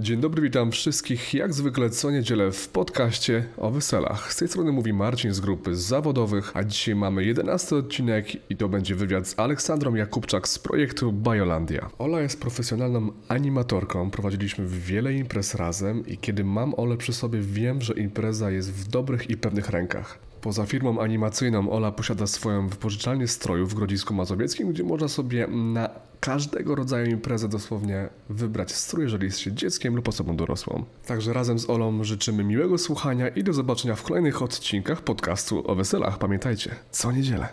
Dzień dobry, witam wszystkich jak zwykle co niedzielę w podcaście o weselach. Z tej strony mówi Marcin z grupy zawodowych, a dzisiaj mamy 11 odcinek i to będzie wywiad z Aleksandrą Jakubczak z projektu Biolandia. Ola jest profesjonalną animatorką, prowadziliśmy wiele imprez razem i kiedy mam Olę przy sobie wiem, że impreza jest w dobrych i pewnych rękach. Poza firmą animacyjną Ola posiada swoją wypożyczalnię strojów w Grodzisku Mazowieckim, gdzie można sobie na każdego rodzaju imprezę dosłownie wybrać strój, jeżeli jest się dzieckiem lub osobą dorosłą. Także razem z Olą życzymy miłego słuchania i do zobaczenia w kolejnych odcinkach podcastu o weselach. Pamiętajcie, co niedzielę.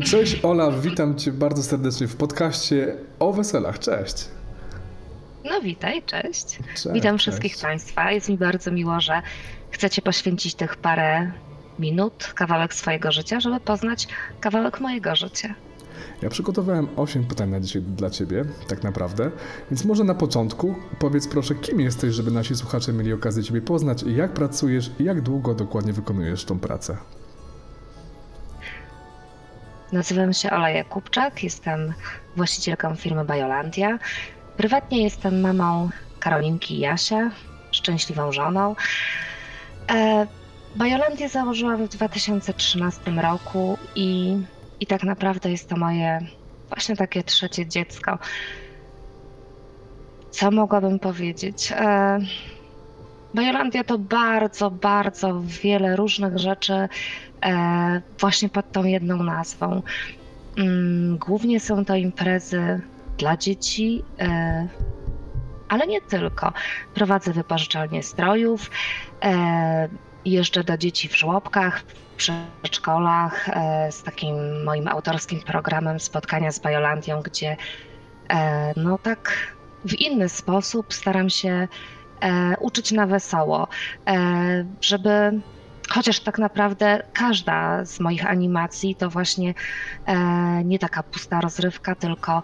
Także cześć Ola, witam Cię bardzo serdecznie w podcaście o weselach. Cześć. No witaj, cześć. Cześć, Witam cześć. wszystkich Państwa. Jest mi bardzo miło, że chcecie poświęcić tych parę minut, kawałek swojego życia, żeby poznać kawałek mojego życia. Ja przygotowałem 8 pytań na dzisiaj dla Ciebie, tak naprawdę. Więc może na początku powiedz proszę, kim jesteś, żeby nasi słuchacze mieli okazję Ciebie poznać, jak pracujesz i jak długo dokładnie wykonujesz tą pracę. Nazywam się Ola Jakubczak, jestem właścicielką firmy Biolandia. Prywatnie jestem mamą Karolinki i Jasia, szczęśliwą żoną. E, Biolandię założyłam w 2013 roku i, i tak naprawdę jest to moje właśnie takie trzecie dziecko. Co mogłabym powiedzieć? E, Biolandia to bardzo, bardzo wiele różnych rzeczy właśnie pod tą jedną nazwą. Mm, Głównie są to imprezy dla dzieci, e, ale nie tylko. Prowadzę wypożyczalnię strojów, e, jeżdżę do dzieci w żłobkach, w przedszkolach e, z takim moim autorskim programem spotkania z Biolandią, gdzie e, no tak w inny sposób staram się e, uczyć na wesoło, e, żeby chociaż tak naprawdę każda z moich animacji to właśnie e, nie taka pusta rozrywka, tylko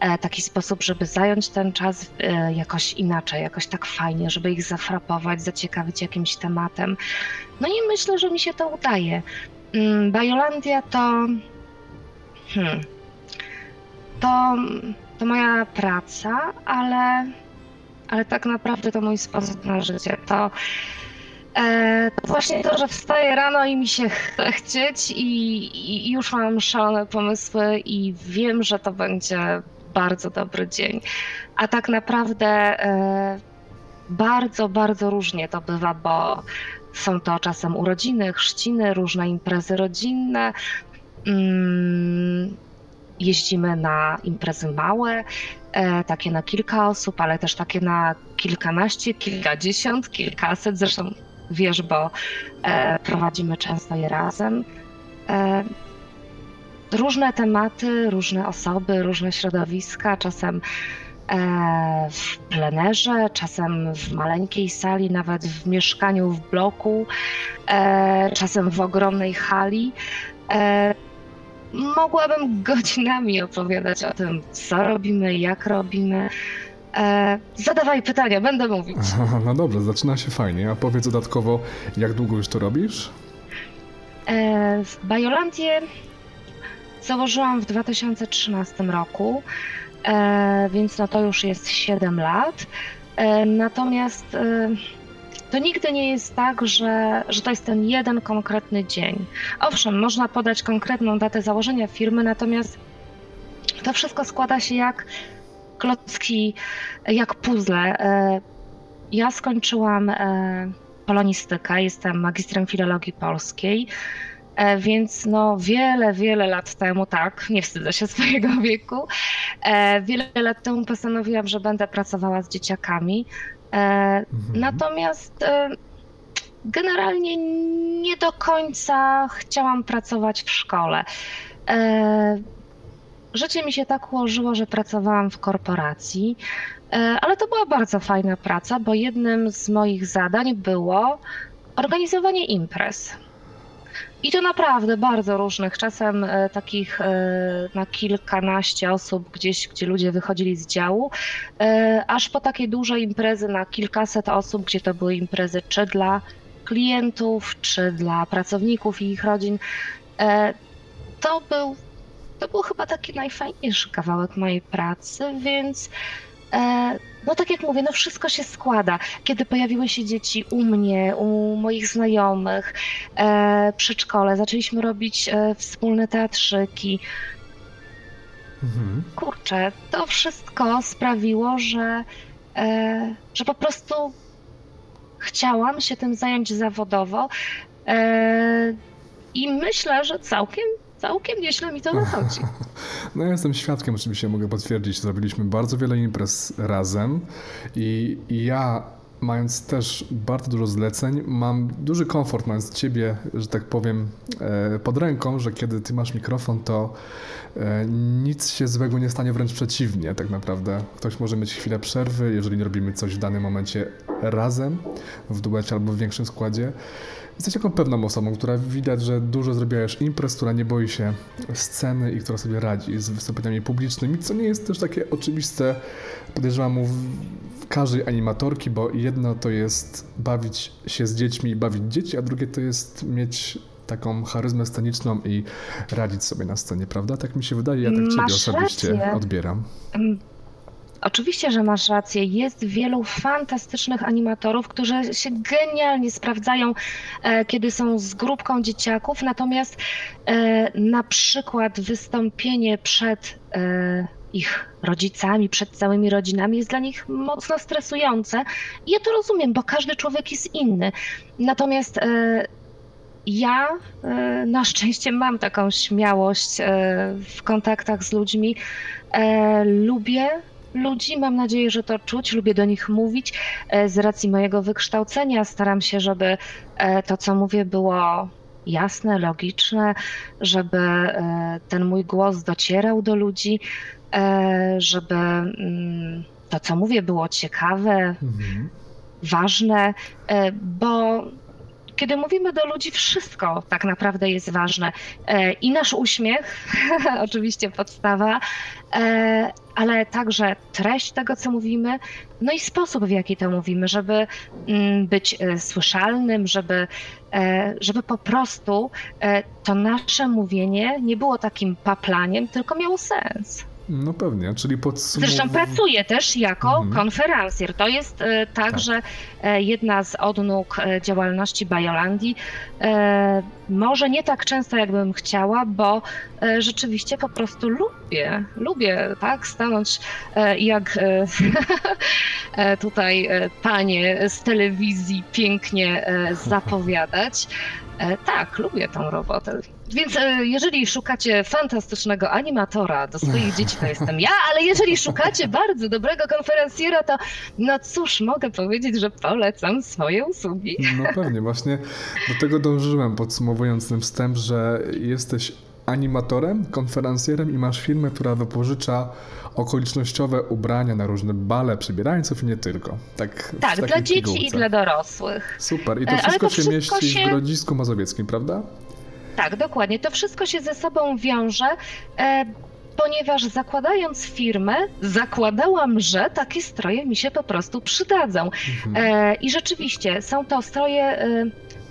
e, taki sposób, żeby zająć ten czas e, jakoś inaczej, jakoś tak fajnie, żeby ich zafrapować, zaciekawić jakimś tematem. No i myślę, że mi się to udaje. Mm, Biolandia to. Hmm, to, to moja praca, ale, ale tak naprawdę to mój sposób na życie. To, e, to właśnie to, że wstaję rano i mi się chce chcieć i, i już mam szalone pomysły i wiem, że to będzie bardzo dobry dzień. A tak naprawdę e, bardzo, bardzo różnie to bywa, bo są to czasem urodziny, chrzciny, różne imprezy rodzinne. Mm, jeździmy na imprezy małe, e, takie na kilka osób, ale też takie na kilkanaście, kilkadziesiąt, kilkaset. Zresztą wiesz, bo e, prowadzimy często je razem. E, różne tematy, różne osoby, różne środowiska, czasem e, w plenerze, czasem w maleńkiej sali, nawet w mieszkaniu w bloku, czasem w ogromnej hali. Mogłabym godzinami opowiadać o tym, co robimy, jak robimy. E, zadawaj pytania, będę mówić. No dobrze, zaczyna się fajnie. A powiedz dodatkowo, jak długo już to robisz? E, założyłam w 2013 roku, e, więc no to już jest 7 lat. E, natomiast e, to nigdy nie jest tak, że, że to jest ten jeden konkretny dzień. Owszem, można podać konkretną datę założenia firmy, natomiast to wszystko składa się jak klocki, jak puzzle. E, Ja skończyłam e, polonistykę, jestem magistrem filologii polskiej. E, Więc no wiele, wiele lat temu, tak, nie wstydzę się swojego wieku, wiele lat temu postanowiłam, że będę pracowała z dzieciakami. Mhm. Natomiast generalnie nie do końca chciałam pracować w szkole. Życie mi się tak ułożyło, że pracowałam w korporacji, e, ale to była bardzo fajna praca, bo jednym z moich zadań było organizowanie imprez. I to naprawdę bardzo różnych, czasem e, takich e, na kilkanaście osób gdzieś, gdzie ludzie wychodzili z działu, aż po takie duże imprezy na kilkaset osób, gdzie to były imprezy czy dla klientów, czy dla pracowników i ich rodzin. To był, to był chyba taki najfajniejszy kawałek mojej pracy, więc e, no tak jak mówię, no wszystko się składa. Kiedy pojawiły się dzieci u mnie, u moich znajomych, e, przedszkole, zaczęliśmy robić e, wspólne teatrzyki. Mhm. Kurczę, to wszystko sprawiło, że, e, że po prostu chciałam się tym zająć zawodowo e, i myślę, że całkiem, całkiem nieźle mi to wychodzi. No ja jestem świadkiem, oczywiście mogę potwierdzić, zrobiliśmy bardzo wiele imprez razem i, ja mając też bardzo dużo zleceń, mam duży komfort mając ciebie, że tak powiem, e, pod ręką, że kiedy ty masz mikrofon, to e, nic się złego nie stanie, wręcz przeciwnie, tak naprawdę. Ktoś może mieć chwilę przerwy, jeżeli nie robimy coś w danym momencie razem, w duecie albo w większym składzie. Jesteś taką pewną osobą, która widać, że dużo zrobiła już imprez, która nie boi się sceny i która sobie radzi z wystąpieniami publicznymi, co nie jest też takie oczywiste, podejrzewam, u każdej animatorki, bo jedno to jest bawić się z dziećmi i bawić dzieci, a drugie to jest mieć taką charyzmę sceniczną i radzić sobie na scenie, prawda? Tak mi się wydaje, ja tak ciebie Masz osobiście rację. odbieram. Oczywiście, że masz rację. Jest wielu fantastycznych animatorów, którzy się genialnie sprawdzają, e, kiedy są z grupką dzieciaków. Natomiast e, na przykład wystąpienie przed e, ich rodzicami, przed całymi rodzinami jest dla nich mocno stresujące. Ja to rozumiem, bo każdy człowiek jest inny. Natomiast ja na szczęście mam taką śmiałość w kontaktach z ludźmi. Lubię ludzi, mam nadzieję, że to czuć, lubię do nich mówić. E, Z racji mojego wykształcenia staram się, żeby e, to, co mówię, było jasne, logiczne, żeby e, ten mój głos docierał do ludzi, żeby mm, to, co mówię, było ciekawe, Mhm. ważne, bo kiedy mówimy do ludzi, wszystko tak naprawdę jest ważne. E, I nasz uśmiech, oczywiście podstawa, e, ale także treść tego, co mówimy, no i sposób, w jaki to mówimy, żeby mm, być e, słyszalnym, żeby, żeby po prostu to nasze mówienie nie było takim paplaniem, tylko miało sens. No pewnie, czyli podsumowując... Zresztą pracuję też jako Mhm. konferencjer. To jest e, tak, Tak. że e, jedna z odnóg e, działalności Biolandii, e, może nie tak często, jakbym chciała, bo e, rzeczywiście po prostu lubię, lubię tak stanąć e, jak tutaj panie z telewizji pięknie zapowiadać. Tak, lubię tą robotę. Więc e, jeżeli szukacie fantastycznego animatora do swoich dzieci, to jestem ja, ale jeżeli szukacie bardzo dobrego konferencjera, to no cóż, mogę powiedzieć, że polecam swoje usługi. No pewnie, właśnie do tego dążyłem, podsumowując ten wstęp, że jesteś animatorem, konferencjerem i masz firmę, która wypożycza okolicznościowe ubrania na różne bale przebierańców i nie tylko. Tak, Tak, dla dzieci pigułce. i dla dorosłych. Super, i to E, wszystko to się wszystko mieści się- w Grodzisku Mazowieckim, prawda? Tak, dokładnie. To wszystko się ze sobą wiąże, e, ponieważ zakładając firmę, zakładałam, że takie stroje mi się po prostu przydadzą. Mhm. E, I rzeczywiście są to stroje, e,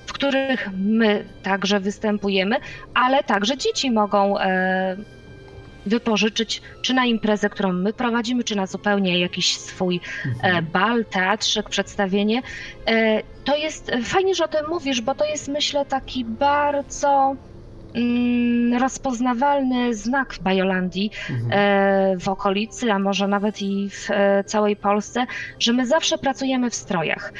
w których my także występujemy, ale także dzieci mogą e, wypożyczyć, czy na imprezę, którą my prowadzimy, czy na zupełnie jakiś swój e, Mhm. bal, teatrzyk, przedstawienie. E, To jest fajnie, że o tym mówisz, bo to jest myślę taki bardzo mm, rozpoznawalny znak w Bajolandii Mhm. e, w okolicy, a może nawet i w całej Polsce, że my zawsze pracujemy w strojach.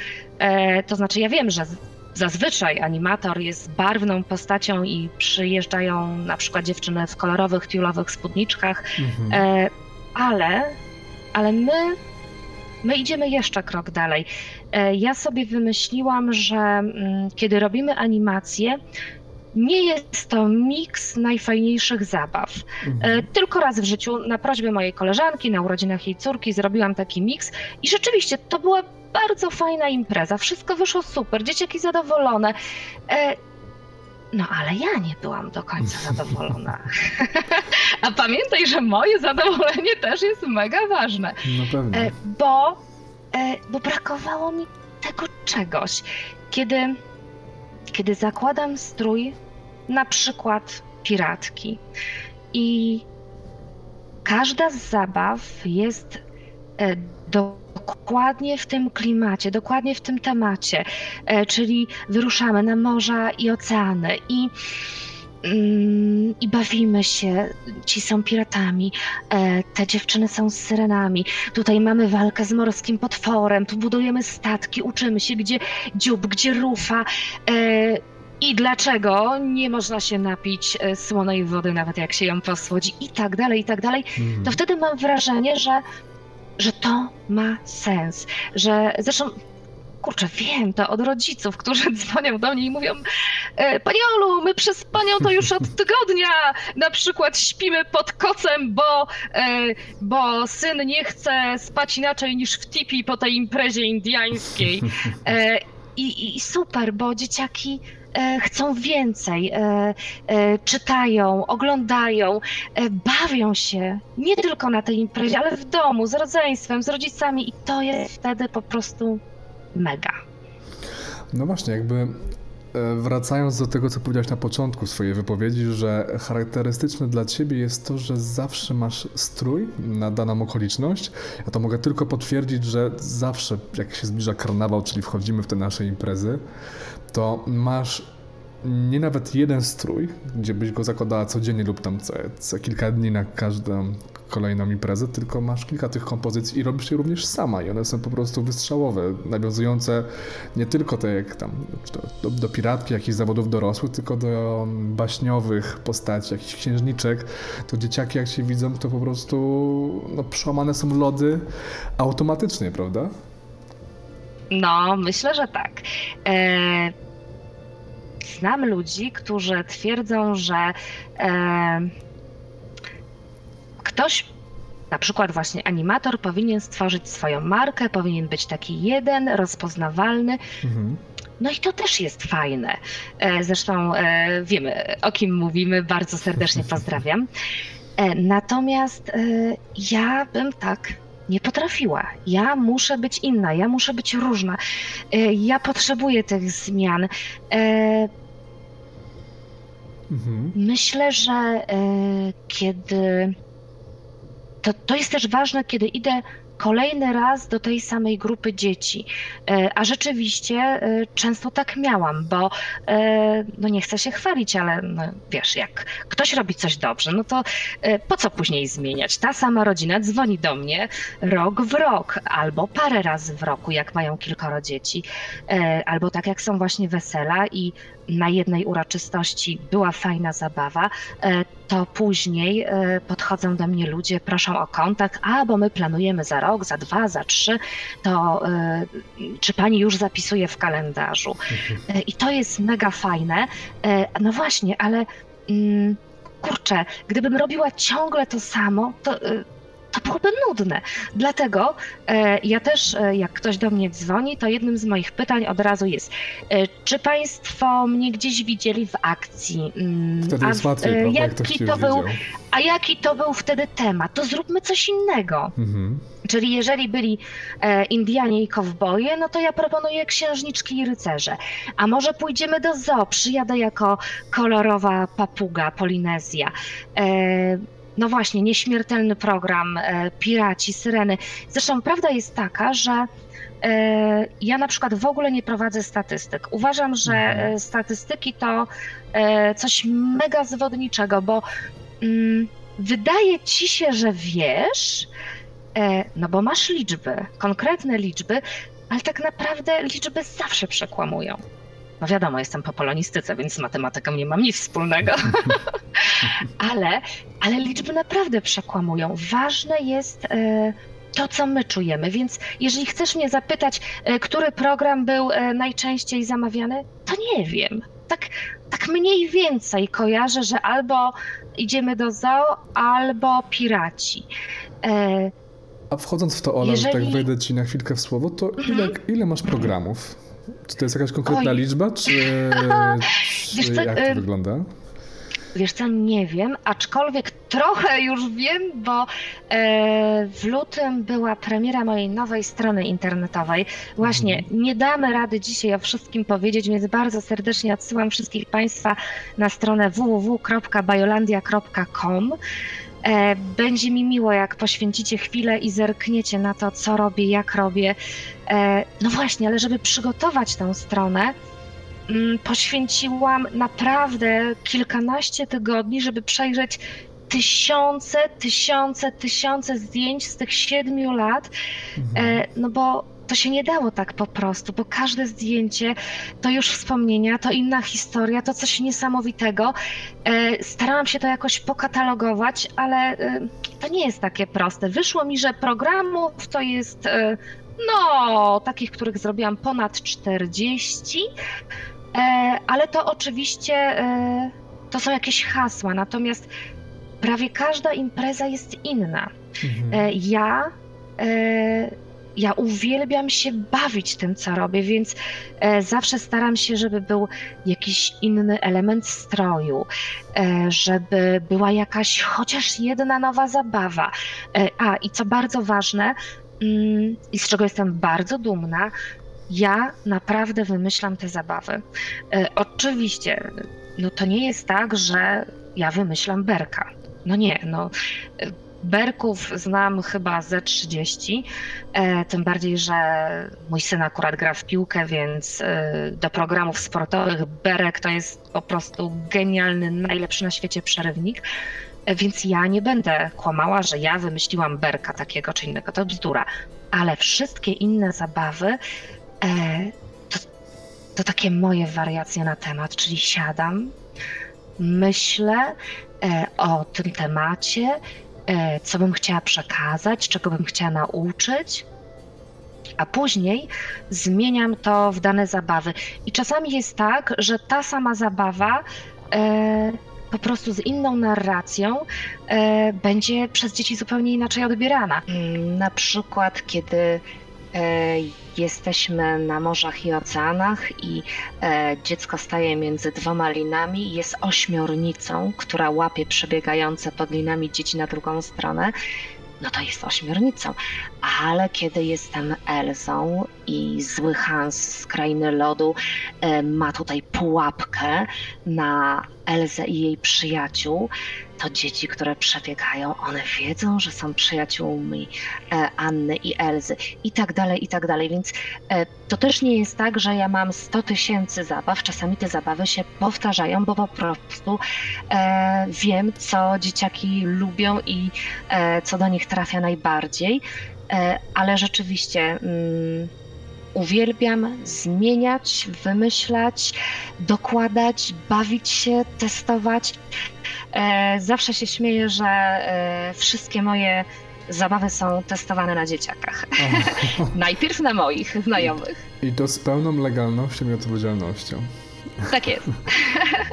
To znaczy, ja wiem, że zazwyczaj animator jest barwną postacią i przyjeżdżają na przykład dziewczyny w kolorowych, tiulowych spódniczkach, Mhm. E, ale, ale my, my idziemy jeszcze krok dalej. E, Ja sobie wymyśliłam, że mm, kiedy robimy animację, nie jest to miks najfajniejszych zabaw. E, Tylko raz w życiu, na prośbę mojej koleżanki, na urodzinach jej córki, zrobiłam taki miks i rzeczywiście to była bardzo fajna impreza. Wszystko wyszło super, dzieciaki zadowolone. E, No ale ja nie byłam do końca zadowolona. A pamiętaj, że moje zadowolenie też jest mega ważne. No pewnie. E, bo, e, bo brakowało mi tego czegoś. Kiedy, kiedy zakładam strój, na przykład piratki, i każda z zabaw jest e, dokładnie w tym klimacie, dokładnie w tym temacie, e, czyli wyruszamy na morza i oceany i mm, i bawimy się. Ci są piratami, e, te dziewczyny są z syrenami. Tutaj mamy walkę z morskim potworem, tu budujemy statki, uczymy się, gdzie dziób, gdzie rufa. E, i dlaczego nie można się napić słonej wody, nawet jak się ją posłodzi, i tak dalej, i tak dalej, Mhm. to wtedy mam wrażenie, że, że to ma sens. Że zresztą, kurczę, wiem to od rodziców, którzy dzwonią do mnie i mówią: e, Pani Olu, my przez panią to już od tygodnia na przykład śpimy pod kocem, bo, e, bo syn nie chce spać inaczej niż w tipi po tej imprezie indiańskiej. E, i, I super, bo dzieciaki chcą więcej, e, e, czytają, oglądają, e, bawią się nie tylko na tej imprezie, ale w domu, z rodzeństwem, z rodzicami i to jest wtedy po prostu mega. No właśnie, jakby e, wracając do tego, co powiedziałeś na początku swojej wypowiedzi, że charakterystyczne dla ciebie jest to, że zawsze masz strój na daną okoliczność. Ja to mogę tylko potwierdzić, że zawsze, jak się zbliża karnawał, czyli wchodzimy w te nasze imprezy, to masz nie nawet jeden strój, gdzie byś go zakładała codziennie lub tam co, co kilka dni na każdą kolejną imprezę, tylko masz kilka tych kompozycji i robisz je również sama i one są po prostu wystrzałowe, nawiązujące nie tylko te jak tam do, do, piratki, jakichś zawodów dorosłych, tylko do baśniowych postaci, jakichś księżniczek, to dzieciaki jak się widzą, to po prostu no, przełamane są lody automatycznie, prawda? No, myślę, że tak. E, znam ludzi, którzy twierdzą, że e, ktoś, na przykład właśnie animator, powinien stworzyć swoją markę, powinien być taki jeden, rozpoznawalny. Mhm. No i to też jest fajne. E, Zresztą e, wiemy, o kim mówimy, bardzo serdecznie pozdrawiam. E, Natomiast ja bym tak nie potrafiła. Ja muszę być inna, ja muszę być różna. E, Ja potrzebuję tych zmian. E, Mhm. Myślę, że e, kiedy. To, to jest też ważne, kiedy idę kolejny raz do tej samej grupy dzieci. E, A rzeczywiście e, często tak miałam, bo e, no nie chcę się chwalić, ale no wiesz, jak ktoś robi coś dobrze, no to po co później zmieniać? Ta sama rodzina dzwoni do mnie rok w rok, albo parę razy w roku, jak mają kilkoro dzieci, albo tak jak są właśnie wesela i na jednej uroczystości była fajna zabawa, e, to później e, podchodzą do mnie ludzie, proszą o kontakt, a bo my planujemy za rok, za dwa, za trzy, to e, czy pani już zapisuje w kalendarzu? E, I to jest mega fajne. No właśnie, ale mm, kurczę, gdybym robiła ciągle to samo, to. E, To byłoby nudne. Dlatego e, ja też, e, jak ktoś do mnie dzwoni, to jednym z moich pytań od razu jest, e, czy Państwo mnie gdzieś widzieli w akcji? Mm, Wtedy a jest w- łatwiej, e, prawda? Jak jaki to był, widział. a jaki to był wtedy temat? To zróbmy coś innego. Mhm. Czyli jeżeli byli e, Indianie i kowboje, no to ja proponuję księżniczki i rycerze. A może pójdziemy do zoo, przyjadę jako kolorowa papuga Polinezja. No właśnie, nieśmiertelny program, e, piraci, syreny. Zresztą prawda jest taka, że e, ja na przykład w ogóle nie prowadzę statystyk. Uważam, że Mhm. e, statystyki to coś mega zwodniczego, bo mm, wydaje ci się, że wiesz, No bo masz liczby, konkretne liczby, ale tak naprawdę liczby zawsze przekłamują. No wiadomo, jestem po polonistyce, więc z matematyką nie mam nic wspólnego. ale, ale liczby naprawdę przekłamują. Ważne jest e, to, co my czujemy. Więc jeżeli chcesz mnie zapytać, e, który program był e, najczęściej zamawiany, to nie wiem. tak, tak mniej więcej kojarzę, że albo idziemy do zoo, albo piraci. A wchodząc w to, Ola, że tak Jeżeli- wejdę ci na chwilkę w słowo, to ile, ile masz programów? Czy to jest jakaś konkretna Oj. liczba, czy, Wiesz czy co, jak to y- wygląda? Wiesz co, nie wiem, aczkolwiek trochę już wiem, bo e, w lutym była premiera mojej nowej strony internetowej. Właśnie, nie damy rady dzisiaj o wszystkim powiedzieć, więc bardzo serdecznie odsyłam wszystkich Państwa na stronę www.bajolandia.com. E, Będzie mi miło, jak poświęcicie chwilę i zerkniecie na to, co robię, jak robię. E, No właśnie, ale żeby przygotować tę stronę, mm, poświęciłam naprawdę kilkanaście tygodni, żeby przejrzeć tysiące, tysiące, tysiące zdjęć z tych siedmiu lat, Mhm. e, no bo to się nie dało tak po prostu, bo każde zdjęcie to już wspomnienia, to inna historia, to coś niesamowitego. E, Starałam się to jakoś pokatalogować, ale to nie jest takie proste. Wyszło mi, że programów to jest, no, takich, których zrobiłam ponad 40, e, ale to oczywiście e, to są jakieś hasła, natomiast prawie każda impreza jest inna. Mhm. E, Ja, e, ja uwielbiam się bawić tym, co robię, więc e, zawsze staram się, żeby był jakiś inny element stroju, e, żeby była jakaś chociaż jedna nowa zabawa. A i co bardzo ważne, i z czego jestem bardzo dumna, ja naprawdę wymyślam te zabawy. E, Oczywiście, no to nie jest tak, że ja wymyślam berka. No nie, no. Berków znam chyba ze 30, e, tym bardziej, że mój syn akurat gra w piłkę, więc e, do programów sportowych Berek to jest po prostu genialny, najlepszy na świecie przerywnik. Więc ja nie będę kłamała, że ja wymyśliłam Berka takiego czy innego, to bzdura. Ale wszystkie inne zabawy e, to, to takie moje wariacje na temat, czyli siadam, myślę e, o tym temacie, e, co bym chciała przekazać, czego bym chciała nauczyć, a później zmieniam to w dane zabawy. I czasami jest tak, że ta sama zabawa e, po prostu z inną narracją e, będzie przez dzieci zupełnie inaczej odbierana. Mm, Na przykład, kiedy e, jesteśmy na morzach i oceanach i e, dziecko staje między dwoma linami i jest ośmiornicą, która łapie przebiegające pod linami dzieci na drugą stronę, no to jest ośmiornicą. Ale kiedy jestem Elzą i zły Hans z Krainy Lodu e, ma tutaj pułapkę na Elzę i jej przyjaciół, to dzieci, które przebiegają, one wiedzą, że są przyjaciółmi e, Anny i Elzy i tak dalej, i tak dalej. Więc e, to też nie jest tak, że ja mam 100 tysięcy zabaw. Czasami te zabawy się powtarzają, bo po prostu e, wiem, co dzieciaki lubią i co do nich trafia najbardziej. Ale rzeczywiście mm, uwielbiam zmieniać, wymyślać, dokładać, bawić się, testować. E, zawsze się śmieję, że e, wszystkie moje zabawy są testowane na dzieciakach. Najpierw na moich znajomych. I to z pełną legalnością i odpowiedzialnością. Tak jest.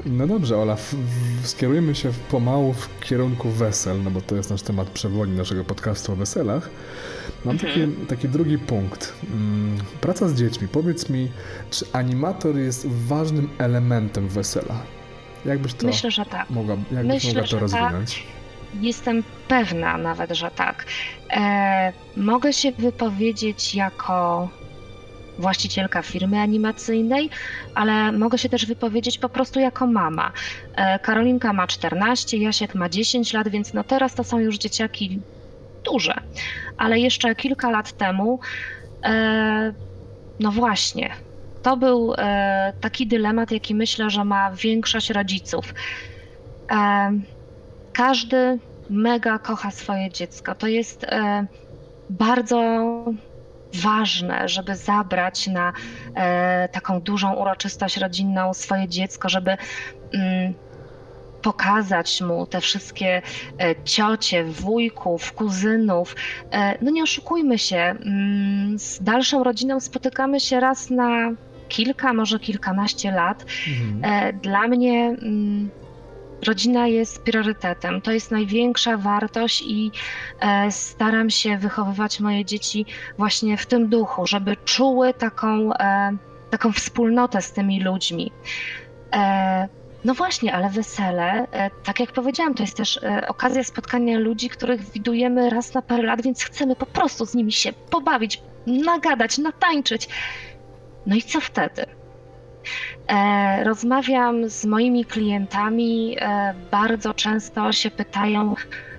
No dobrze, Ola, w, w, skierujmy się w- pomału w kierunku wesel, no bo to jest nasz temat przewodni naszego podcastu o weselach. Mam Mhm. taki, taki drugi punkt. Mm, Praca z dziećmi. Powiedz mi, czy animator jest ważnym elementem wesela? Jakbyś to Myślę, że tak. mogła, jakbyś myślę, mogła to tak. rozwinąć? Jestem pewna nawet, że tak. E, mogę się wypowiedzieć jako właścicielka firmy animacyjnej, ale mogę się też wypowiedzieć po prostu jako mama. E, Karolinka ma 14, Jasiek ma 10 lat, więc no teraz to są już dzieciaki duże. Ale jeszcze kilka lat temu, e, no właśnie, to był e, taki dylemat, jaki myślę, że ma większość rodziców. E, każdy mega kocha swoje dziecko. To jest bardzo ważne, żeby zabrać na taką dużą uroczystość rodzinną swoje dziecko, żeby mm, pokazać mu te wszystkie e, ciocie, wujków, kuzynów. E, no nie oszukujmy się, mm, z dalszą rodziną spotykamy się raz na kilka, może kilkanaście lat, Mhm. E, Dla mnie mm, rodzina jest priorytetem. To jest największa wartość i staram się wychowywać moje dzieci właśnie w tym duchu, żeby czuły taką, taką wspólnotę z tymi ludźmi. No właśnie, ale wesele, e, tak jak powiedziałam, to jest też e, okazja spotkania ludzi, których widujemy raz na parę lat, więc chcemy po prostu z nimi się pobawić, nagadać, natańczyć. No i co wtedy? E, rozmawiam z moimi klientami, bardzo często się pytają,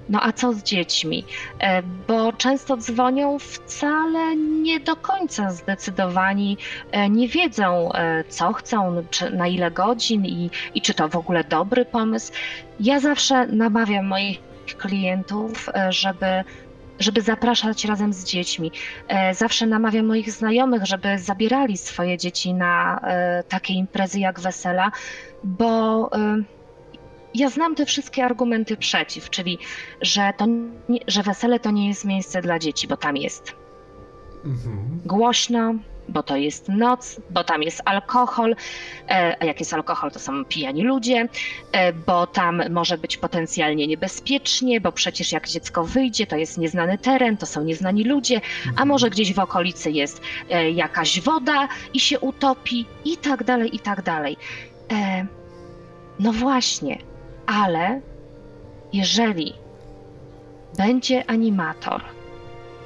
no a co z dziećmi? E, bo często dzwonią wcale nie do końca zdecydowani, e, nie wiedzą, e, co chcą, czy na ile godzin i, i czy to w ogóle dobry pomysł. Ja zawsze namawiam moich klientów, żeby żeby zapraszać razem z dziećmi. Zawsze namawiam moich znajomych, żeby zabierali swoje dzieci na takie imprezy jak wesela, bo ja znam te wszystkie argumenty przeciw, czyli że, to nie, że wesele to nie jest miejsce dla dzieci, bo tam jest Mhm. głośno, bo to jest noc, bo tam jest alkohol, e, a jak jest alkohol, to są pijani ludzie, e, bo tam może być potencjalnie niebezpiecznie, bo przecież jak dziecko wyjdzie, to jest nieznany teren, to są nieznani ludzie, a może gdzieś w okolicy jest e, jakaś woda i się utopi i tak dalej, i tak dalej. No właśnie, ale jeżeli będzie animator,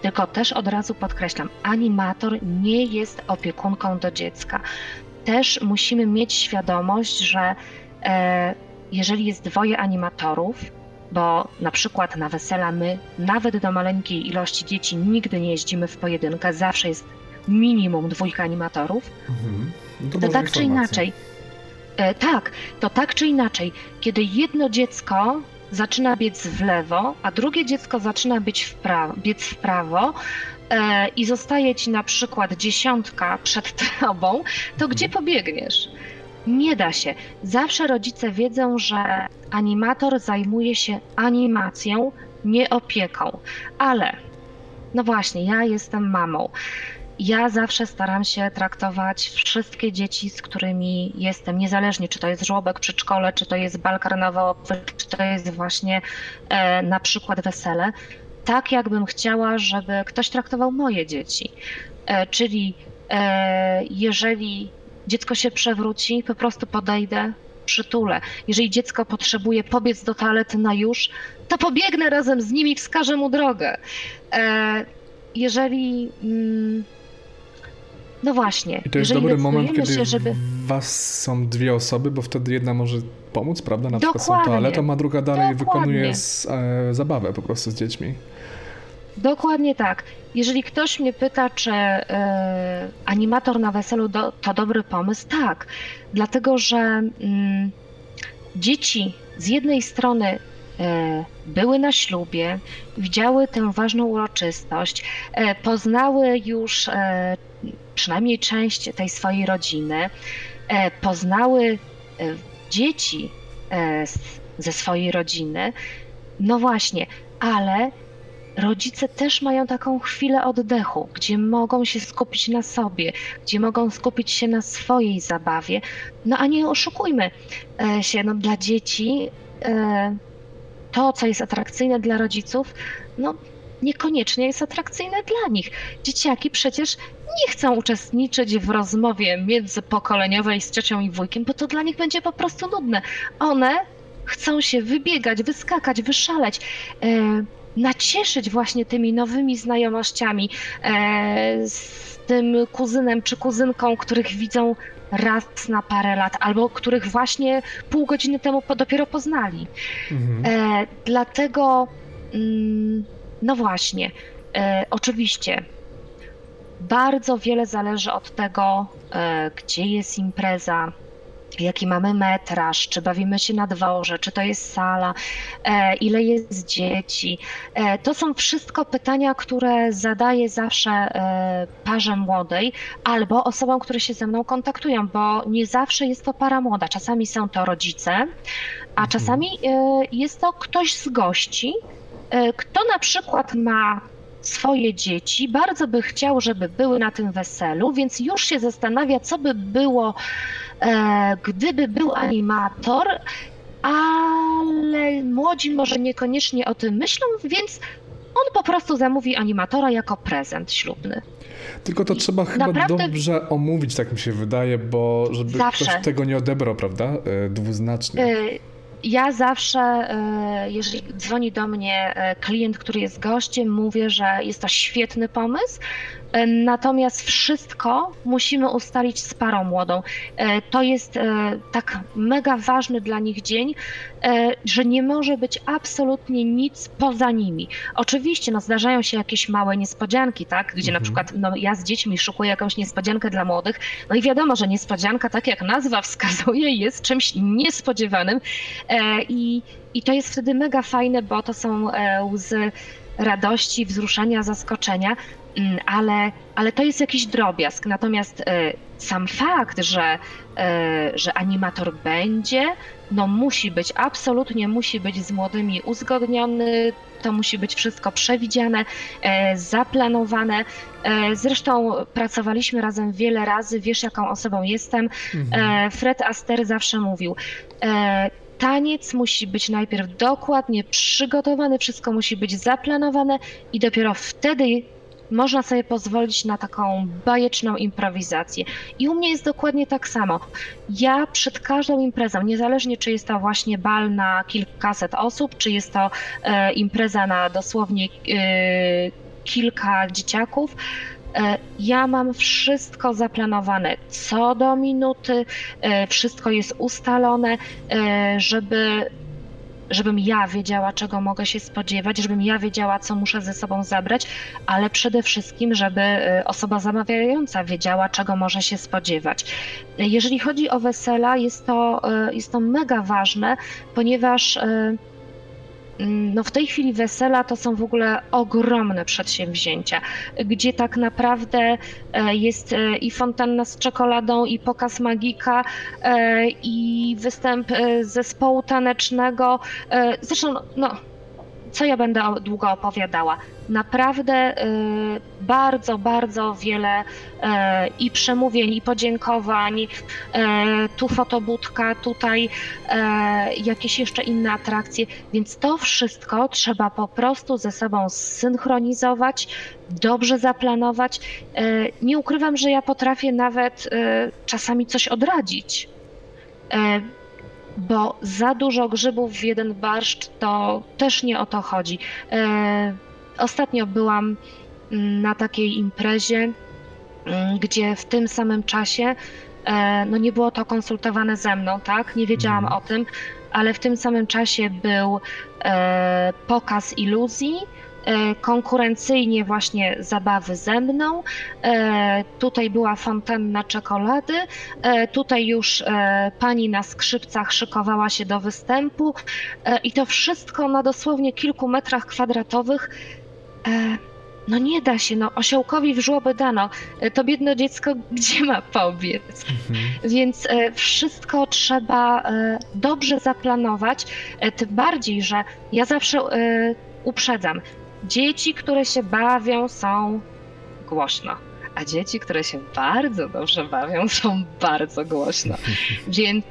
tylko też od razu podkreślam, animator nie jest opiekunką do dziecka. Też musimy mieć świadomość, że e, jeżeli jest dwoje animatorów, bo na przykład na wesela my nawet do maleńkiej ilości dzieci nigdy nie jeździmy w pojedynkę, zawsze jest minimum dwójka animatorów, Mhm. No to ważna tak czy informacja. inaczej. E, tak, to tak czy inaczej, kiedy jedno dziecko zaczyna biec w lewo, a drugie dziecko zaczyna biec w prawo, biec w prawo e, i zostaje ci na przykład dziesiątka przed tobą, to gdzie pobiegniesz? Nie da się. Zawsze rodzice wiedzą, że animator zajmuje się animacją, nie opieką. Ale, no właśnie, ja jestem mamą. Ja zawsze staram się traktować wszystkie dzieci, z którymi jestem, niezależnie czy to jest żłobek, przedszkole, czy to jest bal karnawałowy, czy to jest właśnie e, na przykład wesele, tak jakbym chciała, żeby ktoś traktował moje dzieci. E, czyli e, jeżeli dziecko się przewróci, po prostu podejdę, przytulę. Jeżeli dziecko potrzebuje pobiec do toalety na już, to pobiegnę razem z nimi, wskażę mu drogę. E, jeżeli. Mm, no właśnie. I to jest dobry moment, kiedy się, żeby. was są dwie osoby, bo wtedy jedna może pomóc, prawda? Na przykład są Dokładnie. toaletą, a druga dalej Dokładnie. wykonuje z, e, zabawę po prostu z dziećmi. Dokładnie tak. Jeżeli ktoś mnie pyta, czy e, animator na weselu do, to dobry pomysł, tak. Dlatego, że mm, dzieci z jednej strony e, były na ślubie, widziały tę ważną uroczystość, e, poznały już e, przynajmniej część tej swojej rodziny, e, poznały e, dzieci e, ze swojej rodziny. No właśnie, ale rodzice też mają taką chwilę oddechu, gdzie mogą się skupić na sobie, gdzie mogą skupić się na swojej zabawie. No a nie oszukujmy się, no dla dzieci to, co jest atrakcyjne dla rodziców, no niekoniecznie jest atrakcyjne dla nich. Dzieciaki przecież nie chcą uczestniczyć w rozmowie międzypokoleniowej z ciocią i wujkiem, bo to dla nich będzie po prostu nudne. One chcą się wybiegać, wyskakać, wyszaleć. E, nacieszyć właśnie tymi nowymi znajomościami e, z tym kuzynem czy kuzynką, których widzą raz na parę lat, albo których właśnie pół godziny temu dopiero poznali. Mhm. E, dlatego, mm, no właśnie, e, oczywiście, bardzo wiele zależy od tego, e, gdzie jest impreza, jaki mamy metraż, czy bawimy się na dworze, czy to jest sala, e, ile jest dzieci. E, to są wszystko pytania, które zadaję zawsze e, parze młodej albo osobom, które się ze mną kontaktują, bo nie zawsze jest to para młoda. Czasami są to rodzice, a Mhm. czasami jest to ktoś z gości, kto na przykład ma swoje dzieci, bardzo by chciał, żeby były na tym weselu, więc już się zastanawia, co by było, e, gdyby był animator, ale młodzi może niekoniecznie o tym myślą, więc on po prostu zamówi animatora jako prezent ślubny. Tylko to trzeba chyba Naprawdę- dobrze omówić, tak mi się wydaje, bo żeby Zawsze. ktoś tego nie odebrał, prawda? E, Dwuznacznie. E, Ja zawsze, e, jeżeli dzwoni do mnie e, klient, który jest gościem, mówię, że jest to świetny pomysł. E, Natomiast wszystko musimy ustalić z parą młodą. E, To jest e, tak mega ważny dla nich dzień, że nie może być absolutnie nic poza nimi. Oczywiście no, zdarzają się jakieś małe niespodzianki, tak? gdzie na Mhm. przykład no, ja z dziećmi szukuję jakąś niespodziankę dla młodych. No i wiadomo, że niespodzianka, tak jak nazwa wskazuje, jest czymś niespodziewanym. I, I to jest wtedy mega fajne, bo to są łzy radości, wzruszenia, zaskoczenia, ale, ale to jest jakiś drobiazg. Natomiast e, sam fakt, że, e, że animator będzie, no musi być, absolutnie musi być z młodymi uzgodniony, to musi być wszystko przewidziane, e, zaplanowane. Zresztą pracowaliśmy razem wiele razy, wiesz jaką osobą jestem. Mhm. Fred Aster zawsze mówił, taniec musi być najpierw dokładnie przygotowany, wszystko musi być zaplanowane i dopiero wtedy można sobie pozwolić na taką bajeczną improwizację. I u mnie jest dokładnie tak samo. Ja przed każdą imprezą, niezależnie czy jest to właśnie bal na kilkaset osób, czy jest to e, impreza na dosłownie e, kilka dzieciaków, E, Ja mam wszystko zaplanowane co do minuty, e, wszystko jest ustalone, e, żeby, żebym ja wiedziała, czego mogę się spodziewać, żebym ja wiedziała, co muszę ze sobą zabrać, ale przede wszystkim, żeby e, osoba zamawiająca wiedziała, czego może się spodziewać. Jeżeli chodzi o wesela, jest to, e, jest to mega ważne, ponieważ Mm, No w tej chwili wesela to są w ogóle ogromne przedsięwzięcia, gdzie tak naprawdę e, jest e, i fontanna z czekoladą, i pokaz magika, e, i występ zespołu tanecznego. Zresztą, no, co ja będę długo opowiadała? Naprawdę e, bardzo, bardzo wiele e, i przemówień, i podziękowań. E, Tu fotobudka, tutaj jakieś jeszcze inne atrakcje, więc to wszystko trzeba po prostu ze sobą zsynchronizować, dobrze zaplanować. Nie ukrywam, że ja potrafię nawet czasami coś odradzić, bo za dużo grzybów w jeden barszcz to też nie o to chodzi. E, Ostatnio byłam mm, na takiej imprezie, mm, gdzie w tym samym czasie e, no nie było to konsultowane ze mną, tak? Nie wiedziałam Mhm. o tym, ale w tym samym czasie był e, pokaz iluzji, konkurencyjnie właśnie zabawy ze mną. E, tutaj była fontanna czekolady, e, tutaj już e, pani na skrzypcach szykowała się do występu e, i to wszystko na dosłownie kilku metrach kwadratowych. E, no nie da się, no osiołkowi w żłoby dano. E, To biedne dziecko gdzie ma pobiec? Mhm. Więc e, wszystko trzeba e, dobrze zaplanować, e, tym bardziej, że ja zawsze e, uprzedzam. Dzieci, które się bawią, są głośno, a dzieci, które się bardzo dobrze bawią, są bardzo głośno. Więc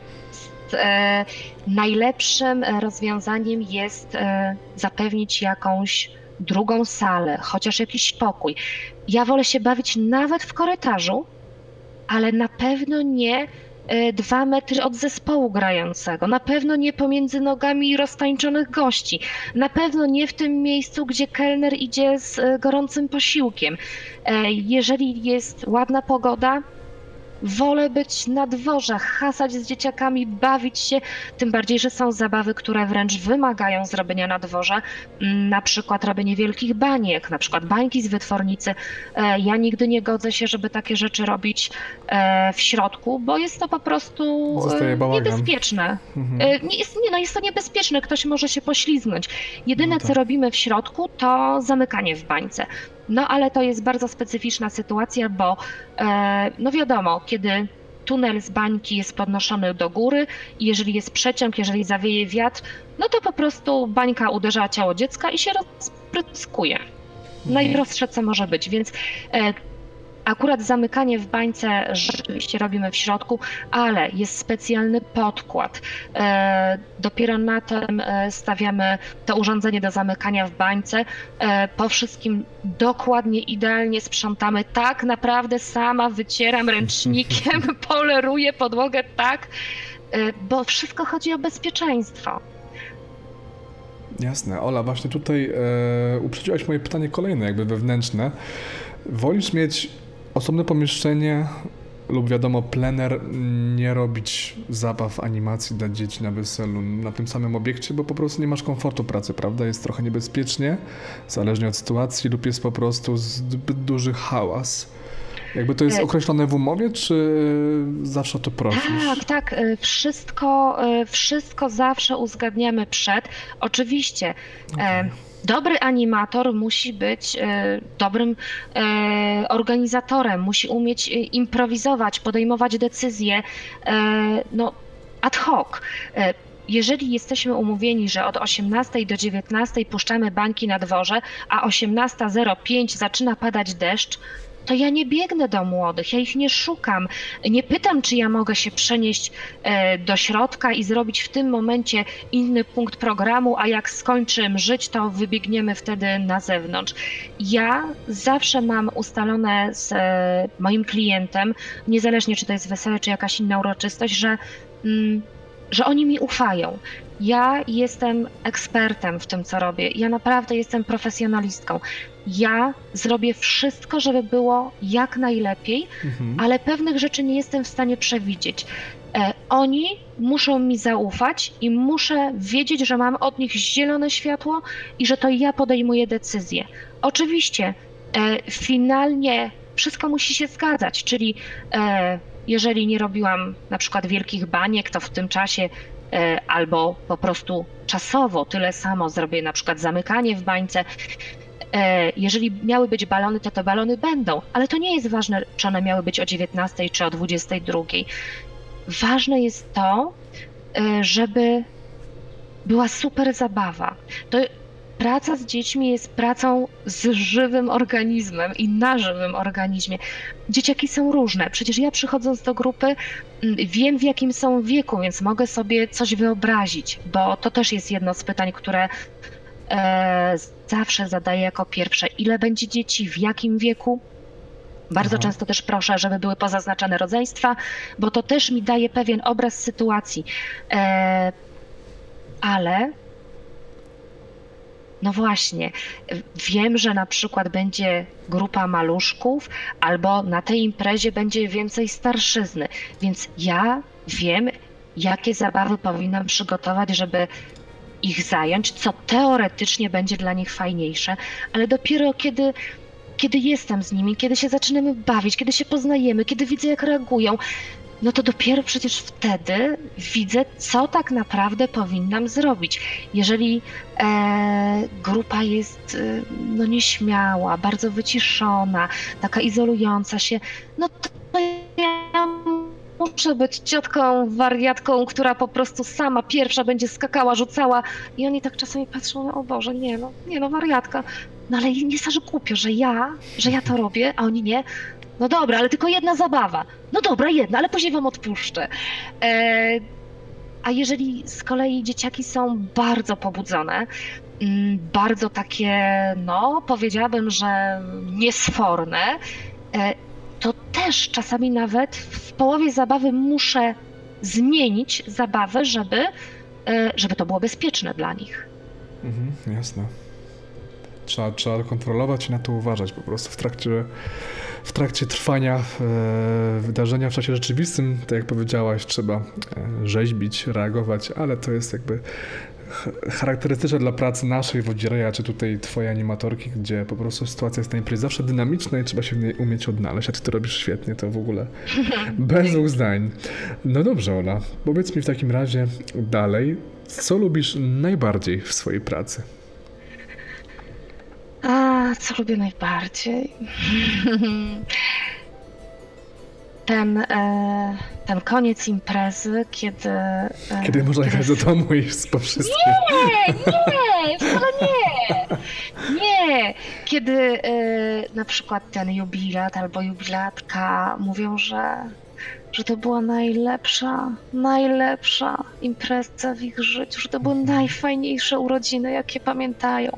e, najlepszym rozwiązaniem jest e, zapewnić jakąś drugą salę, chociaż jakiś pokój. Ja wolę się bawić nawet w korytarzu, ale na pewno nie dwa metry od zespołu grającego, na pewno nie pomiędzy nogami roztańczonych gości, na pewno nie w tym miejscu, gdzie kelner idzie z e, gorącym posiłkiem. E, Jeżeli jest ładna pogoda, wolę być na dworze, hasać z dzieciakami, bawić się, tym bardziej, że są zabawy, które wręcz wymagają zrobienia na dworze, Mm, na przykład robienie wielkich baniek, na przykład bańki z wytwornicy. E, Ja nigdy nie godzę się, żeby takie rzeczy robić e, w środku, bo jest to po prostu e, niebezpieczne. Mhm. Nie jest, nie, no jest to niebezpieczne, ktoś może się poślizgnąć. Jedyne, No co tak. robimy w środku, to zamykanie w bańce. No ale to jest bardzo specyficzna sytuacja, bo e, no wiadomo, kiedy tunel z bańki jest podnoszony do góry i jeżeli jest przeciąg, jeżeli zawieje wiatr, no to po prostu bańka uderza ciało dziecka i się rozpryskuje. najprostsze, co może być, więc e, akurat zamykanie w bańce rzeczywiście robimy w środku, ale jest specjalny podkład. E, dopiero na tym e, stawiamy to urządzenie do zamykania w bańce. E, po wszystkim dokładnie, idealnie sprzątamy. Tak naprawdę sama wycieram ręcznikiem, poleruję podłogę tak, bo wszystko chodzi o bezpieczeństwo. Jasne. Ola, właśnie tutaj e, uprzedziłaś moje pytanie kolejne, jakby wewnętrzne. Wolisz mieć osobne pomieszczenie lub wiadomo plener, nie robić zabaw, animacji dla dzieci na weselu na tym samym obiekcie, bo po prostu nie masz komfortu pracy, prawda? Jest trochę niebezpiecznie, zależnie od sytuacji, lub jest po prostu zbyt duży hałas. Jakby to jest E- określone w umowie, czy zawsze to prosisz? Tak, tak. y, Wszystko, y, wszystko zawsze uzgadniamy przed. Oczywiście. e, Dobry animator musi być e, dobrym e, organizatorem, musi umieć e, improwizować, podejmować decyzje no, ad hoc. Jeżeli jesteśmy umówieni, że od 18 do 19 puszczamy bańki na dworze, a 18.05 zaczyna padać deszcz, to ja nie biegnę do młodych, ja ich nie szukam. Nie pytam, czy ja mogę się przenieść e, do środka i zrobić w tym momencie inny punkt programu, a jak skończy mrzyć, to wybiegniemy wtedy na zewnątrz. Ja zawsze mam ustalone z e, moim klientem, niezależnie czy to jest wesele, czy jakaś inna uroczystość, że, mm, że oni mi ufają. Ja jestem ekspertem w tym, co robię. Ja naprawdę jestem profesjonalistką. Ja zrobię wszystko, żeby było jak najlepiej, Mhm. ale pewnych rzeczy nie jestem w stanie przewidzieć. E, oni muszą mi zaufać i muszę wiedzieć, że mam od nich zielone światło i że to ja podejmuję decyzję. Oczywiście, e, finalnie wszystko musi się zgadzać, czyli e, jeżeli nie robiłam na przykład wielkich baniek, to w tym czasie albo po prostu czasowo tyle samo zrobię na przykład zamykanie w bańce. E, Jeżeli miały być balony, to te balony będą, ale to nie jest ważne, czy one miały być o 19 czy o 22. Ważne jest to, e, żeby była super zabawa. To praca z dziećmi jest pracą z żywym organizmem i na żywym organizmie. Dzieciaki są różne. Przecież ja przychodząc do grupy mm, wiem w jakim są wieku, więc mogę sobie coś wyobrazić, bo to też jest jedno z pytań, które e, zawsze zadaję jako pierwsze. Ile będzie dzieci, w jakim wieku? Bardzo Aha. często też proszę, żeby były pozaznaczone rodzeństwa, bo to też mi daje pewien obraz sytuacji. E, ale no właśnie, wiem, że na przykład będzie grupa maluszków, albo na tej imprezie będzie więcej starszyzny, więc ja wiem, jakie zabawy powinnam przygotować, żeby ich zająć, co teoretycznie będzie dla nich fajniejsze, ale dopiero kiedy, kiedy jestem z nimi, kiedy się zaczynamy bawić, kiedy się poznajemy, kiedy widzę, jak reagują, no to dopiero przecież wtedy widzę, co tak naprawdę powinnam zrobić. Jeżeli e, grupa jest e, no nieśmiała, bardzo wyciszona, taka izolująca się, no to ja muszę być ciotką, wariatką, która po prostu sama pierwsza będzie skakała, rzucała i oni tak czasami patrzą, o Boże, nie no, nie no, wariatka. No ale nie aż głupio, że ja, że ja to robię, a oni nie. No dobra, ale tylko jedna zabawa. No dobra, jedna, ale później wam odpuszczę. E, a jeżeli z kolei dzieciaki są bardzo pobudzone, mm, bardzo takie, no powiedziałabym, że niesforne, e, to też czasami nawet w połowie zabawy muszę zmienić zabawę, żeby, e, żeby to było bezpieczne dla nich. Mhm, jasne. Trzeba, trzeba kontrolować i na to uważać po prostu w trakcie, w trakcie trwania e, wydarzenia w czasie rzeczywistym, tak jak powiedziałaś, trzeba e, rzeźbić, reagować, ale to jest jakby ch- charakterystyczne dla pracy naszej wodzireja, czy tutaj twojej animatorki, gdzie po prostu sytuacja jest na imprezie zawsze dynamiczna i trzeba się w niej umieć odnaleźć, a ty to robisz świetnie, to w ogóle bez dwóch zdań. No dobrze, Ola, powiedz mi w takim razie dalej, co lubisz najbardziej w swojej pracy? A, co lubię najbardziej? Ten, e, ten koniec imprezy, kiedy. E, Kiedy można jechać do domu i po wszystkim. Nie, nie, wcale nie. Nie. kiedy y, na przykład ten jubilat albo jubilatka mówią, że, że to była najlepsza, najlepsza impreza w ich życiu, że to były najfajniejsze urodziny, jakie pamiętają.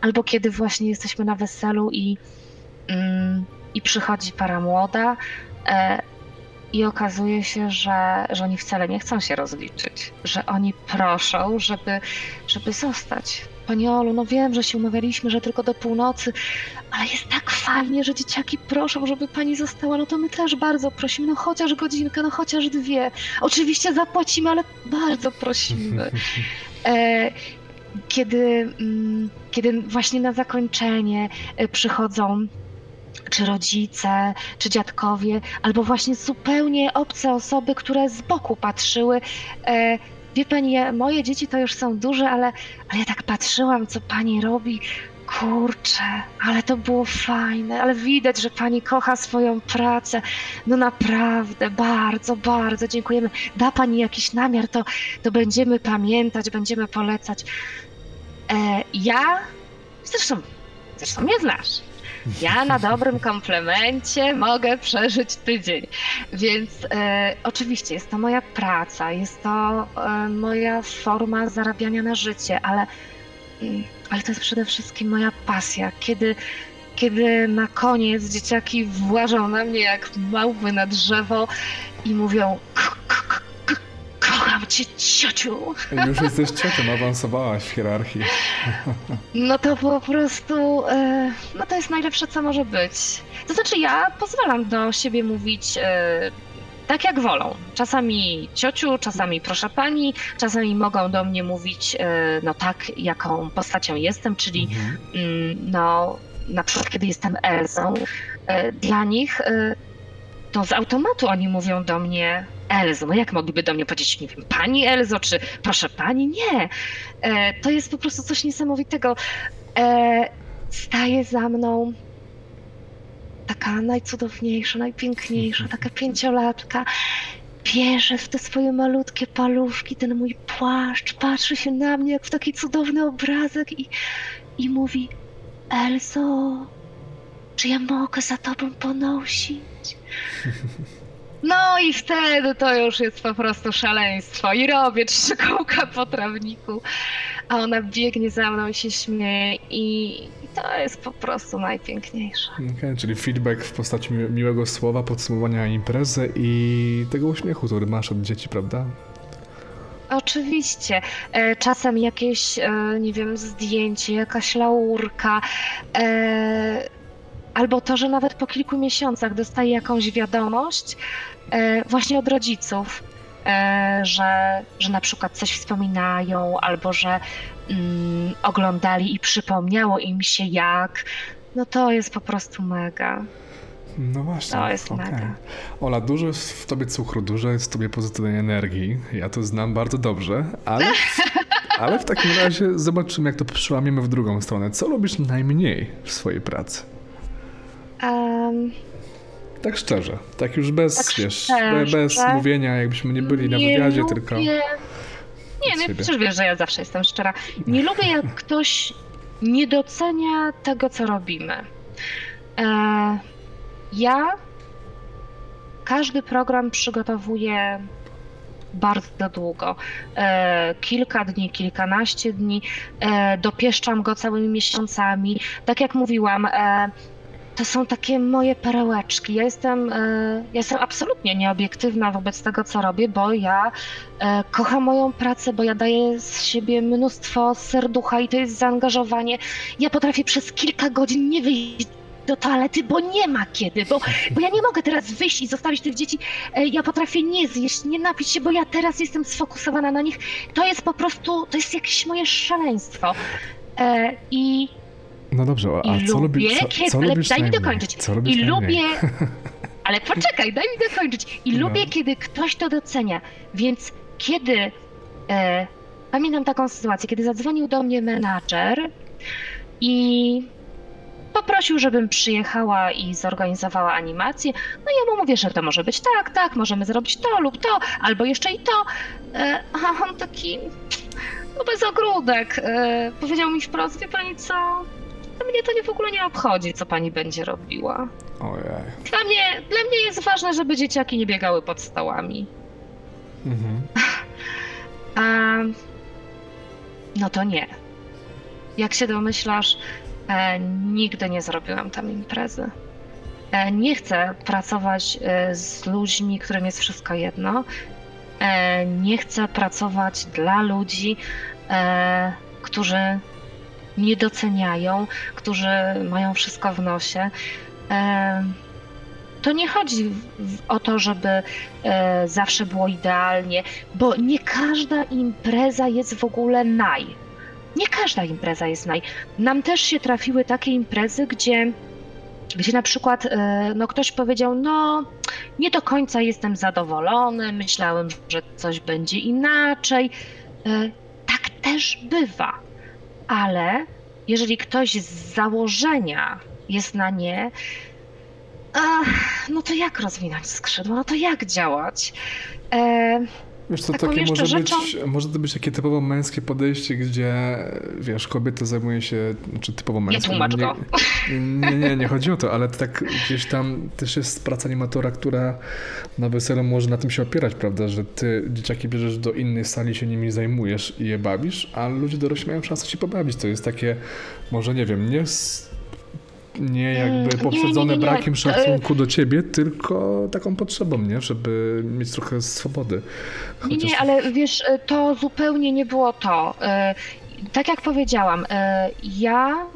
Albo kiedy właśnie jesteśmy na weselu i, mm, i przychodzi para młoda e, i okazuje się, że, że oni wcale nie chcą się rozliczyć, że oni proszą, żeby, żeby zostać. Pani Olu, no wiem, że się umawialiśmy, że tylko do północy, ale jest tak fajnie, że dzieciaki proszą, żeby pani została, no to my też bardzo prosimy, no chociaż godzinkę, no chociaż dwie. Oczywiście zapłacimy, ale bardzo prosimy. E, kiedy, mm, kiedy właśnie na zakończenie e, przychodzą czy rodzice, czy dziadkowie, albo właśnie zupełnie obce osoby, które z boku patrzyły. Wie pani, ja, moje dzieci to już są duże, ale, ale ja tak patrzyłam, co pani robi. Kurczę, ale to było fajne, ale widać, że pani kocha swoją pracę. No naprawdę, bardzo, bardzo dziękujemy. Da pani jakiś namiar, to, to będziemy pamiętać, będziemy polecać. E, ja, zresztą, zresztą mnie znasz. Ja na dobrym komplemencie mogę przeżyć tydzień. Więc e, oczywiście jest to moja praca, jest to e, moja forma zarabiania na życie, ale, mm, ale to jest przede wszystkim moja pasja. Kiedy, kiedy na koniec dzieciaki włażą na mnie jak małpy na drzewo i mówią "Ko- ko- ko- ko- kocham cię ciociu. Już jesteś ciocią, awansowałaś w hierarchii. No to po prostu, e, no to jest najlepsze, co może być. To znaczy, ja pozwalam do siebie mówić e, tak, jak wolą. Czasami ciociu, czasami proszę pani, czasami mogą do mnie mówić, e, no tak, jaką postacią jestem, czyli Mhm. mm, no, na przykład kiedy jestem Elzą, dla nich to z automatu oni mówią do mnie Elzo. No jak mogliby do mnie powiedzieć, nie wiem, pani Elzo, czy proszę pani? Nie. E, to jest po prostu coś niesamowitego. E, staje za mną taka najcudowniejsza, najpiękniejsza, taka pięciolatka. Bierze w te swoje malutkie paluszki ten mój płaszcz, patrzy się na mnie jak w taki cudowny obrazek i, i mówi Elzo, czy ja mogę za tobą ponosić? No i wtedy to już jest po prostu szaleństwo i robię trzy kołka po trawniku, a ona biegnie za mną i się śmieje i, to jest po prostu najpiękniejsze. Okej, czyli feedback w postaci mi- miłego słowa, podsumowania imprezy i tego uśmiechu, który masz od dzieci, prawda? Oczywiście. E, Czasem jakieś, e, nie wiem, zdjęcie, jakaś laurka, e, albo to, że nawet po kilku miesiącach dostaję jakąś wiadomość e, właśnie od rodziców, e, że, że na przykład coś wspominają, albo że mm, oglądali i przypomniało im się jak. No to jest po prostu mega. No właśnie. To jest okej. mega. Ola, dużo jest w tobie cukru, dużo jest w tobie pozytywnej energii. Ja to znam bardzo dobrze, ale, ale w takim razie zobaczymy, jak to przełamiemy w drugą stronę. Co lubisz najmniej w swojej pracy? Em, Tak szczerze, tak już bez, Tak wiesz, szczerze. be- bez mówienia, jakbyśmy nie byli na wywiadzie, lubię... tylko... Nie, siebie. przecież wiesz, że ja zawsze jestem szczera. Nie lubię, jak ktoś nie docenia tego, co robimy. E, ja każdy program przygotowuję bardzo długo. E, kilka dni, kilkanaście dni. E, dopieszczam go całymi miesiącami. Tak jak mówiłam, e, to są takie moje perełeczki. Ja jestem, e, ja jestem absolutnie nieobiektywna wobec tego, co robię, bo ja e, kocham moją pracę, bo ja daję z siebie mnóstwo serducha i to jest zaangażowanie. Ja potrafię przez kilka godzin nie wyjść do toalety, bo nie ma kiedy, bo, bo ja nie mogę teraz wyjść i zostawić tych dzieci. E, Ja potrafię nie zjeść, nie napić się, bo ja teraz jestem sfokusowana na nich. To jest po prostu, to jest jakieś moje szaleństwo. I No dobrze, a i co, lubię, lubi, co, kiedy, co ale lubisz daj mi dokończyć. Co I lubię. Ale poczekaj, daj mi dokończyć. I No. lubię, kiedy ktoś to docenia. Więc kiedy. E, pamiętam taką sytuację, kiedy zadzwonił do mnie menadżer i poprosił, żebym przyjechała i zorganizowała animację. No ja mu mówię, że to może być tak, tak, możemy zrobić to lub to, albo jeszcze i to. E, a on taki. No bez ogródek. E, powiedział mi wprost, wie pani co? Mnie to nie w ogóle nie obchodzi, co pani będzie robiła. Ojej. Dla mnie, dla mnie jest ważne, żeby dzieciaki nie biegały pod stołami. Mhm. A, no to nie. Jak się domyślasz, e, nigdy nie zrobiłam tam imprezy. E, nie chcę pracować e, z ludźmi, którym jest wszystko jedno. E, nie chcę pracować dla ludzi, e, którzy nie doceniają, którzy mają wszystko w nosie. E, to nie chodzi o to, żeby e, zawsze było idealnie, bo nie każda impreza jest w ogóle naj. Nie każda impreza jest naj. Nam też się trafiły takie imprezy, gdzie, gdzie na przykład e, no ktoś powiedział, no nie do końca jestem zadowolony, myślałem, że coś będzie inaczej. Tak też bywa, ale jeżeli ktoś z założenia jest na nie, no to jak rozwinąć skrzydła? No to jak działać? Wiesz co, Taką takie może rzeczą- być, może to być takie typowo męskie podejście, gdzie wiesz, kobieta zajmuje się, czy typowo męskie. tłumacz nie, go. nie, nie, nie chodzi o to, ale to tak gdzieś tam też jest praca animatora, która na weselu może na tym się opierać, prawda, że ty dzieciaki bierzesz do innej sali, się nimi zajmujesz i je bawisz, a ludzie dorośli mają szansę się pobawić. To jest takie, może nie wiem, nie nie jakby Mm, nie, poprzedzone nie, nie, nie. brakiem szacunku do ciebie, tylko taką potrzebą, nie? Żeby mieć trochę swobody. Nie, Chociaż- nie, ale wiesz, e, to zupełnie nie było to. E, Tak jak powiedziałam, e, ja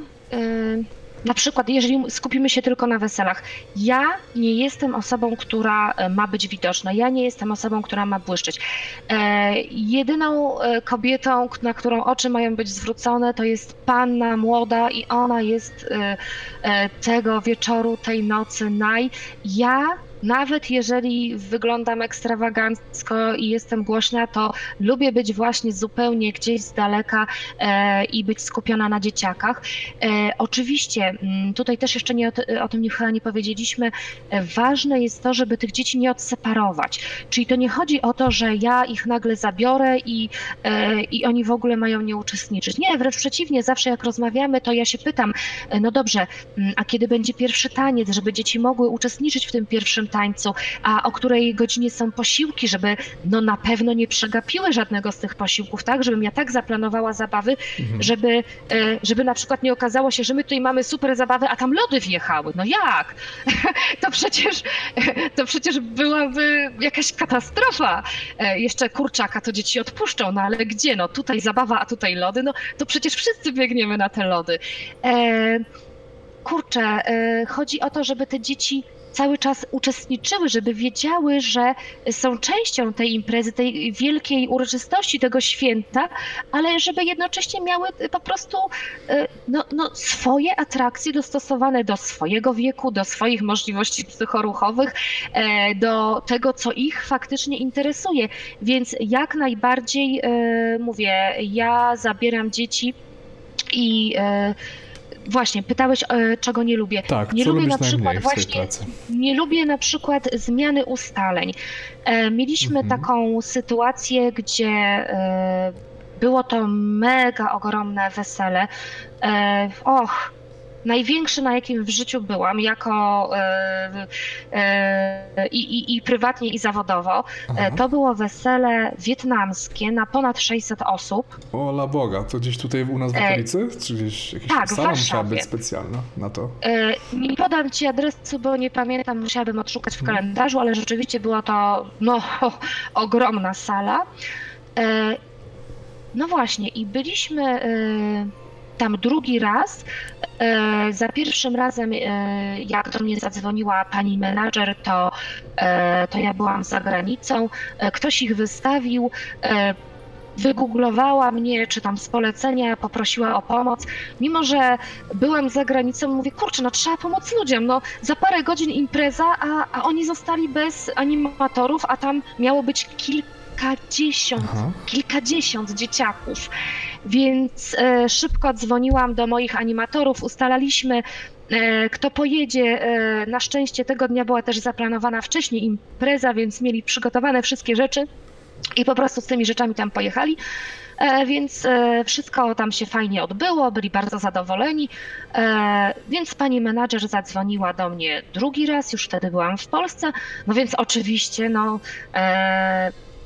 na przykład, jeżeli skupimy się tylko na weselach, ja nie jestem osobą, która e, ma być widoczna, ja nie jestem osobą, która ma błyszczeć. E, Jedyną e, kobietą, na którą oczy mają być zwrócone, to jest panna młoda i ona jest tego wieczoru, tej nocy naj. Ja nawet jeżeli wyglądam ekstrawagancko i jestem głośna, to lubię być właśnie zupełnie gdzieś z daleka e, i być skupiona na dzieciakach. E, oczywiście, mm, tutaj też jeszcze nie o, o tym chyba nie powiedzieliśmy, e, ważne jest to, żeby tych dzieci nie odseparować. Czyli to nie chodzi o to, że ja ich nagle zabiorę i, i oni w ogóle mają nie uczestniczyć. Nie, wręcz przeciwnie, zawsze jak rozmawiamy, to ja się pytam, no dobrze, mm, a kiedy będzie pierwszy taniec, żeby dzieci mogły uczestniczyć w tym pierwszym tańcu, a o której godzinie są posiłki, żeby no na pewno nie przegapiły żadnego z tych posiłków, tak? Żebym ja tak zaplanowała zabawy, Mhm. żeby, e, żeby na przykład nie okazało się, że my tutaj mamy super zabawę, a tam lody wjechały. No jak? To przecież, to przecież byłaby jakaś katastrofa. E, Jeszcze kurczaka to dzieci odpuszczą, no ale gdzie? No tutaj zabawa, a tutaj lody, no to przecież wszyscy biegniemy na te lody. E, kurczę, chodzi o to, żeby te dzieci cały czas uczestniczyły, żeby wiedziały, że są częścią tej imprezy, tej wielkiej uroczystości, tego święta, ale żeby jednocześnie miały po prostu e, no, no, swoje atrakcje dostosowane do swojego wieku, do swoich możliwości psychoruchowych, e, do tego, co ich faktycznie interesuje. Więc jak najbardziej e, mówię, ja zabieram dzieci i e, właśnie pytałeś, e, czego nie lubię. Tak, nie lubię na przykład właśnie-? Nie lubię na przykład zmiany ustaleń. E, Mieliśmy Mhm. taką sytuację, gdzie e, było to mega ogromne wesele. Och, największe, na jakim w życiu byłam, jako e, e, i, i, i prywatnie, i zawodowo. E, Aha. To było wesele wietnamskie na ponad 600 osób. O la Boga, to gdzieś tutaj u nas w okolicy? Czy gdzieś jakaś tak, sala musiała być specjalna na to? Nie podam ci adresu, bo nie pamiętam, musiałabym odszukać w Mhm. kalendarzu, ale rzeczywiście była to no, ogromna sala. No właśnie, i byliśmy tam drugi raz. E, Za pierwszym razem, e, jak do mnie zadzwoniła pani menadżer, to, e, to ja byłam za granicą. Ktoś ich wystawił. Wygooglowała mnie, czy tam z polecenia, poprosiła o pomoc. Mimo, że byłam za granicą, mówię, kurczę, no trzeba pomóc ludziom, no za parę godzin impreza, a, a oni zostali bez animatorów, a tam miało być kilkadziesiąt, Aha. kilkadziesiąt dzieciaków. Więc e, szybko dzwoniłam do moich animatorów, ustalaliśmy, e, kto pojedzie. E, na szczęście tego dnia była też zaplanowana wcześniej impreza, więc mieli przygotowane wszystkie rzeczy. I po prostu z tymi rzeczami tam pojechali. E, Więc e, wszystko tam się fajnie odbyło, byli bardzo zadowoleni. E, Więc pani menadżer zadzwoniła do mnie drugi raz, już wtedy byłam w Polsce. No więc oczywiście, no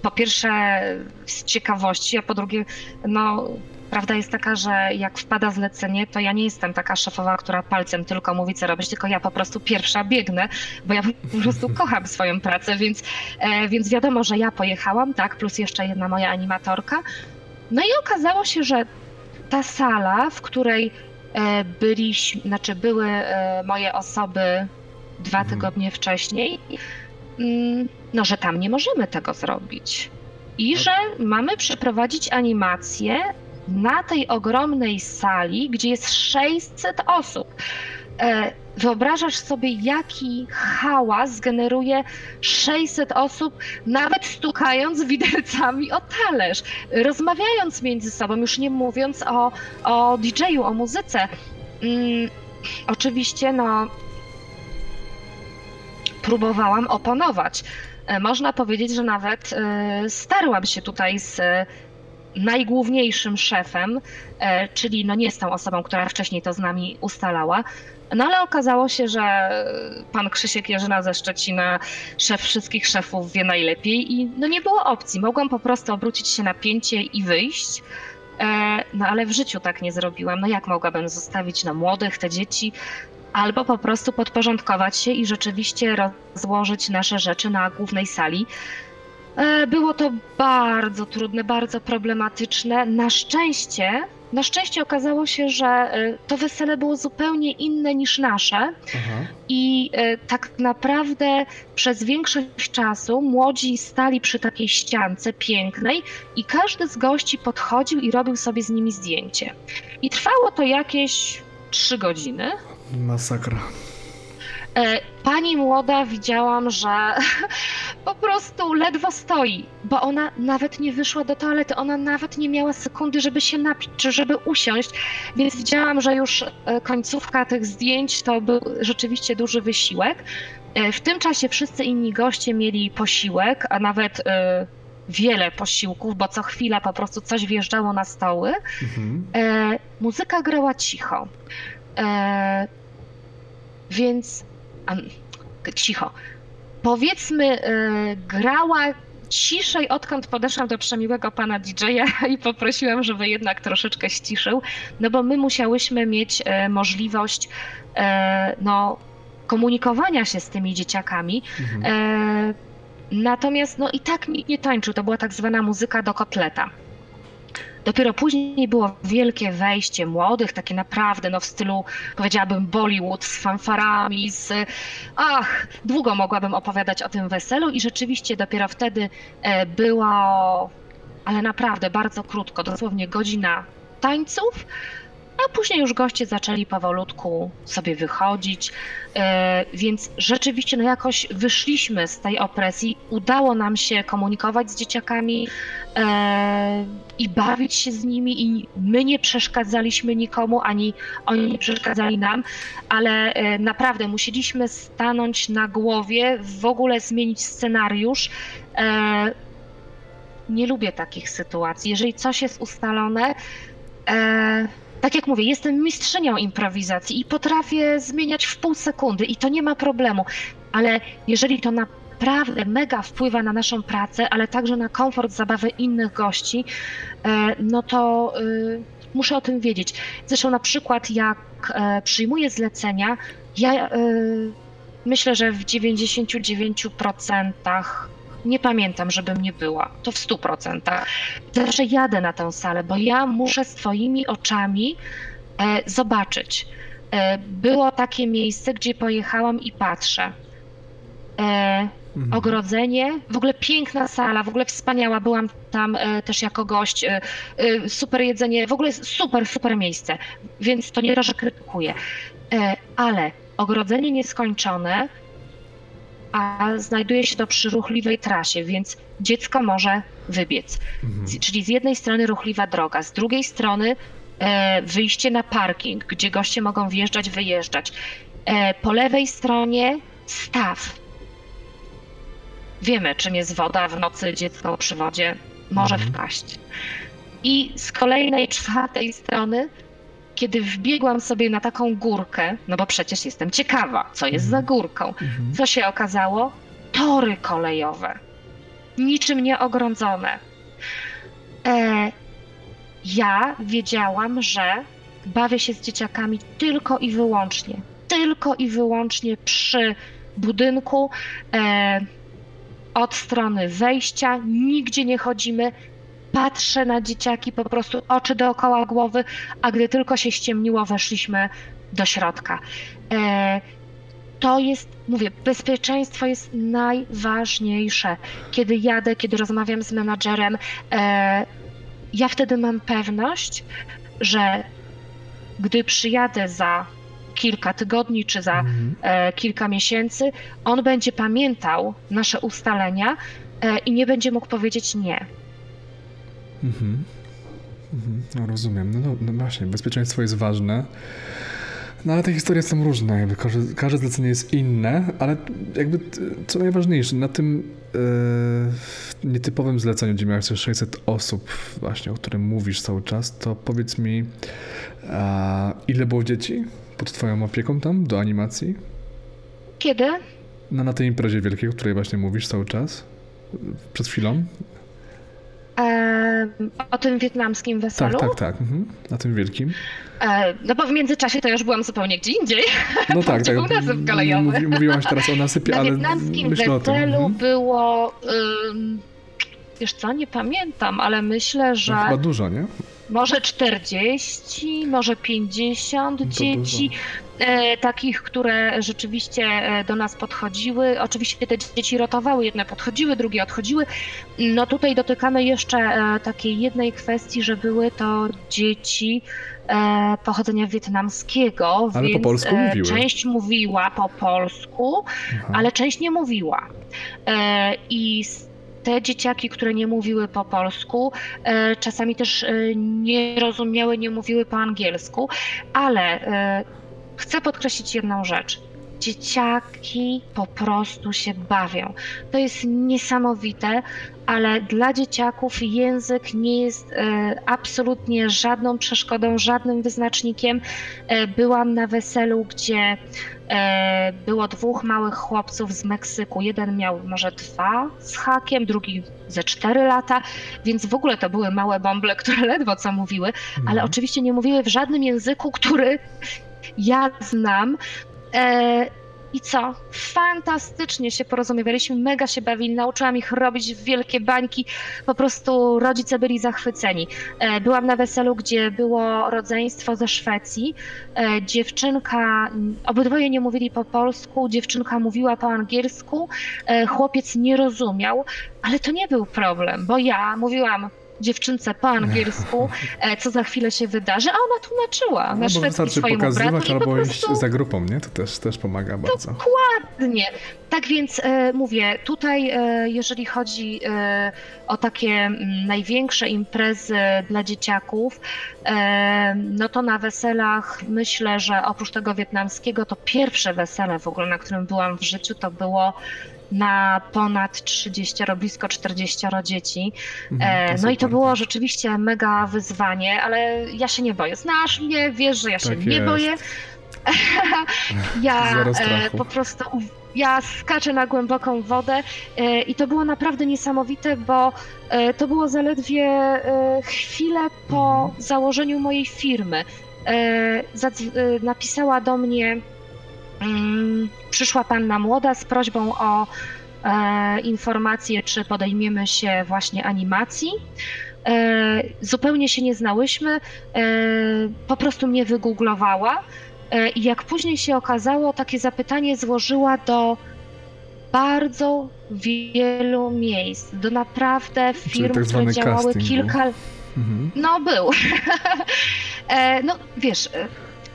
po pierwsze z ciekawości, a po drugie, no prawda jest taka, że jak wpada zlecenie, to ja nie jestem taka szefowa, która palcem tylko mówi, co robić, tylko ja po prostu pierwsza biegnę, bo ja po prostu kocham swoją pracę, więc, e, więc wiadomo, że ja pojechałam, tak, plus jeszcze jedna moja animatorka. No i okazało się, że ta sala, w której e, byliśmy, znaczy były e, moje osoby dwa Mhm. tygodnie wcześniej, no, że tam nie możemy tego zrobić. I No. że mamy przeprowadzić animację na tej ogromnej sali, gdzie jest 600 osób. E, Wyobrażasz sobie, jaki hałas generuje 600 osób, nawet stukając widelcami o talerz, rozmawiając między sobą, już nie mówiąc o, o DJ-u, o muzyce. Mm, oczywiście, no, próbowałam oponować. E, Można powiedzieć, że nawet e, starłam się tutaj z e, najgłówniejszym szefem, czyli no nie z tą osobą, która wcześniej to z nami ustalała. No ale okazało się, że pan Krzysiek Jerzyna ze Szczecina, szef wszystkich szefów, wie najlepiej i no nie było opcji. Mogłam po prostu obrócić się na pięcie i wyjść. No ale w życiu tak nie zrobiłam. No jak mogłabym zostawić na młodych te dzieci? Albo po prostu podporządkować się i rzeczywiście rozłożyć nasze rzeczy na głównej sali. E, Było to bardzo trudne, bardzo problematyczne. Na szczęście, na szczęście okazało się, że e, to wesele było zupełnie inne niż nasze. Aha. I e, tak naprawdę przez większość czasu młodzi stali przy takiej ściance pięknej i każdy z gości podchodził i robił sobie z nimi zdjęcie. I trwało to jakieś trzy godziny. Masakra. E, Pani młoda widziałam, że po prostu ledwo stoi, bo ona nawet nie wyszła do toalety, ona nawet nie miała sekundy, żeby się napić czy żeby usiąść, więc widziałam, że już e, końcówka tych zdjęć to był rzeczywiście duży wysiłek. E, W tym czasie wszyscy inni goście mieli posiłek, a nawet wiele posiłków, bo co chwila po prostu coś wjeżdżało na stoły. Mhm. Muzyka grała cicho. Więc k- cicho. Powiedzmy, e, grała ciszej, odkąd podeszłam do przemiłego pana DJ-a i poprosiłam, żeby jednak troszeczkę ściszył, no bo my musiałyśmy mieć e, możliwość e, no, komunikowania się z tymi dzieciakami. Mhm. E, natomiast no i tak nikt nie tańczył, to była tak zwana muzyka do kotleta. Dopiero później było wielkie wejście młodych, takie naprawdę, no w stylu, powiedziałabym, Bollywood z fanfarami, z... Ach, długo mogłabym opowiadać o tym weselu i rzeczywiście dopiero wtedy e, było, ale naprawdę bardzo krótko, dosłownie godzina tańców, a później już goście zaczęli powolutku sobie wychodzić, e, więc rzeczywiście no jakoś wyszliśmy z tej opresji, udało nam się komunikować z dzieciakami e, i bawić się z nimi i my nie przeszkadzaliśmy nikomu, ani oni nie przeszkadzali nam, ale e, naprawdę musieliśmy stanąć na głowie, w ogóle zmienić scenariusz. Nie lubię takich sytuacji. Jeżeli coś jest ustalone, e, tak jak mówię, jestem mistrzynią improwizacji i potrafię zmieniać w pół sekundy i to nie ma problemu, ale jeżeli to naprawdę mega wpływa na naszą pracę, ale także na komfort zabawy innych gości, e, no to y, muszę o tym wiedzieć. Zresztą na przykład jak e, przyjmuję zlecenia, ja myślę, że w 99% nie pamiętam, żebym nie była. To w 100%. Zawsze jadę na tę salę, bo ja muszę swoimi oczami e, zobaczyć. E, było takie miejsce, gdzie pojechałam i patrzę. E, Mhm. ogrodzenie, w ogóle piękna sala, w ogóle wspaniała, byłam tam e, też jako gość, e, e, super jedzenie, w ogóle super, super miejsce, więc to nie to, że krytykuję, e, ale ogrodzenie nieskończone, a znajduje się to przy ruchliwej trasie, więc dziecko może wybiec. Mhm. Czyli z jednej strony ruchliwa droga, z drugiej strony e, wyjście na parking, gdzie goście mogą wjeżdżać, wyjeżdżać. E, po lewej stronie staw. wiemy, czym jest woda w nocy, dziecko przy wodzie może Mhm. wpaść. I z kolejnej, czwartej strony, kiedy wbiegłam sobie na taką górkę, no bo przecież jestem ciekawa, co jest za górką, Mhm. co się okazało? Tory kolejowe, niczym nie ogrodzone. E, ja wiedziałam, że bawię się z dzieciakami tylko i wyłącznie, tylko i wyłącznie przy budynku, e, od strony wejścia, nigdzie nie chodzimy. Patrzę na dzieciaki, po prostu oczy dookoła głowy, a gdy tylko się ściemniło, weszliśmy do środka. E, to jest, mówię, bezpieczeństwo jest najważniejsze. Kiedy jadę, kiedy rozmawiam z menadżerem, e, ja wtedy mam pewność, że gdy przyjadę za kilka tygodni czy za Mhm. e, kilka miesięcy, on będzie pamiętał nasze ustalenia i nie będzie mógł powiedzieć nie. Mhm. Mhm. No rozumiem. No, no, no właśnie, bezpieczeństwo jest ważne. No ale te historie są różne, jakby każde, każde zlecenie jest inne, ale jakby co najważniejsze, na tym e, nietypowym zleceniu, gdzie miałeś te 600 osób właśnie, o którym mówisz cały czas, to powiedz mi, a, ile było dzieci pod twoją opieką tam do animacji? Kiedy? No na tej imprezie wielkiej, o której właśnie mówisz cały czas? Przed chwilą? E, o tym wietnamskim weselu? Tak, tak, tak. Mhm. Na tym wielkim. E, no bo w międzyczasie to już byłam zupełnie gdzie indziej. No tak, tak. był nasyp kolejowy? Mówi, mówiłaś teraz o nasypie, Na ale wietnamskim myślę weselu Mhm. było. ym, wiesz co, nie pamiętam, ale myślę, że No, chyba dużo, nie? może 40, może 50 To dzieci. E, takich, które rzeczywiście e, do nas podchodziły. Oczywiście te dzieci rotowały, jedne podchodziły, drugie odchodziły. No tutaj dotykamy jeszcze e, takiej jednej kwestii, że były to dzieci e, pochodzenia wietnamskiego, Ale po więc polsku e, mówiły. część mówiła po polsku, Aha. ale część nie mówiła. E, I te dzieciaki, które nie mówiły po polsku, e, czasami też e, nie rozumiały, nie mówiły po angielsku, ale e, chcę podkreślić jedną rzecz. Dzieciaki po prostu się bawią. To jest niesamowite, ale dla dzieciaków język nie jest e, absolutnie żadną przeszkodą, żadnym wyznacznikiem. E, byłam na weselu, gdzie e, było dwóch małych chłopców z Meksyku. Jeden miał może dwa z hakiem, drugi ze cztery lata, więc w ogóle to były małe bąble, które ledwo co mówiły, ale Mhm. oczywiście nie mówiły w żadnym języku, który ja znam. E, I co? Fantastycznie się porozumiewaliśmy, mega się bawili, nauczyłam ich robić wielkie bańki, po prostu rodzice byli zachwyceni. E, byłam na weselu, gdzie było rodzeństwo ze Szwecji. E, dziewczynka, obydwoje nie mówili po polsku, dziewczynka mówiła po angielsku, e, chłopiec nie rozumiał, ale to nie był problem, bo ja mówiłam dziewczynce po angielsku, e, co za chwilę się wydarzy, a ona tłumaczyła No, na szwedzki wystarczy swojemu pokazywać i po albo iść prostu za grupą, nie? To też, też pomaga bardzo. Dokładnie. Tak więc e, mówię, tutaj e, jeżeli chodzi e, o takie mm, największe imprezy dla dzieciaków, e, no to na weselach myślę, że oprócz tego wietnamskiego, to pierwsze wesele w ogóle, na którym byłam w życiu, to było na ponad 30, blisko 40 dzieci. Mhm, E, no i to było rzeczywiście mega wyzwanie, ale ja się nie boję. Znasz mnie, wiesz, że ja się Tak nie jest. boję. ja e, po prostu ja skaczę na głęboką wodę e, i to było naprawdę niesamowite, bo to było zaledwie chwilę po Mhm. założeniu mojej firmy. Napisała do mnie przyszła panna młoda z prośbą o e, informację, czy podejmiemy się właśnie animacji. E, zupełnie się nie znałyśmy, e, po prostu mnie wygooglowała i jak później się okazało, takie zapytanie złożyła do bardzo wielu miejsc, do naprawdę firm, tak które działały casting był. kilka, Mhm. no był. no wiesz,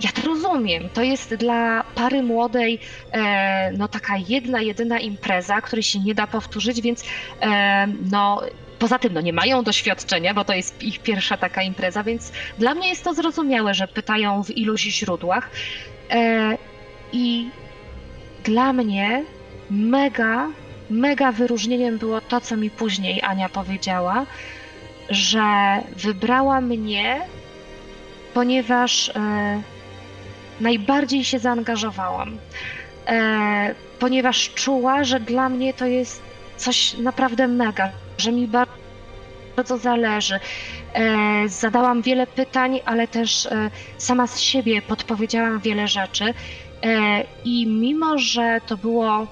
ja to rozumiem. To jest dla pary młodej e, no taka jedna, jedyna impreza, której się nie da powtórzyć, więc e, no poza tym no nie mają doświadczenia, bo to jest ich pierwsza taka impreza, więc dla mnie jest to zrozumiałe, że pytają w iluś źródłach. E, I dla mnie mega mega wyróżnieniem było to, co mi później Ania powiedziała, że wybrała mnie, ponieważ e, najbardziej się zaangażowałam. E, ponieważ czuła, że dla mnie to jest coś naprawdę mega, że mi bar- bardzo zależy. E, zadałam wiele pytań, ale też e, sama z siebie podpowiedziałam wiele rzeczy. E, I mimo, że to było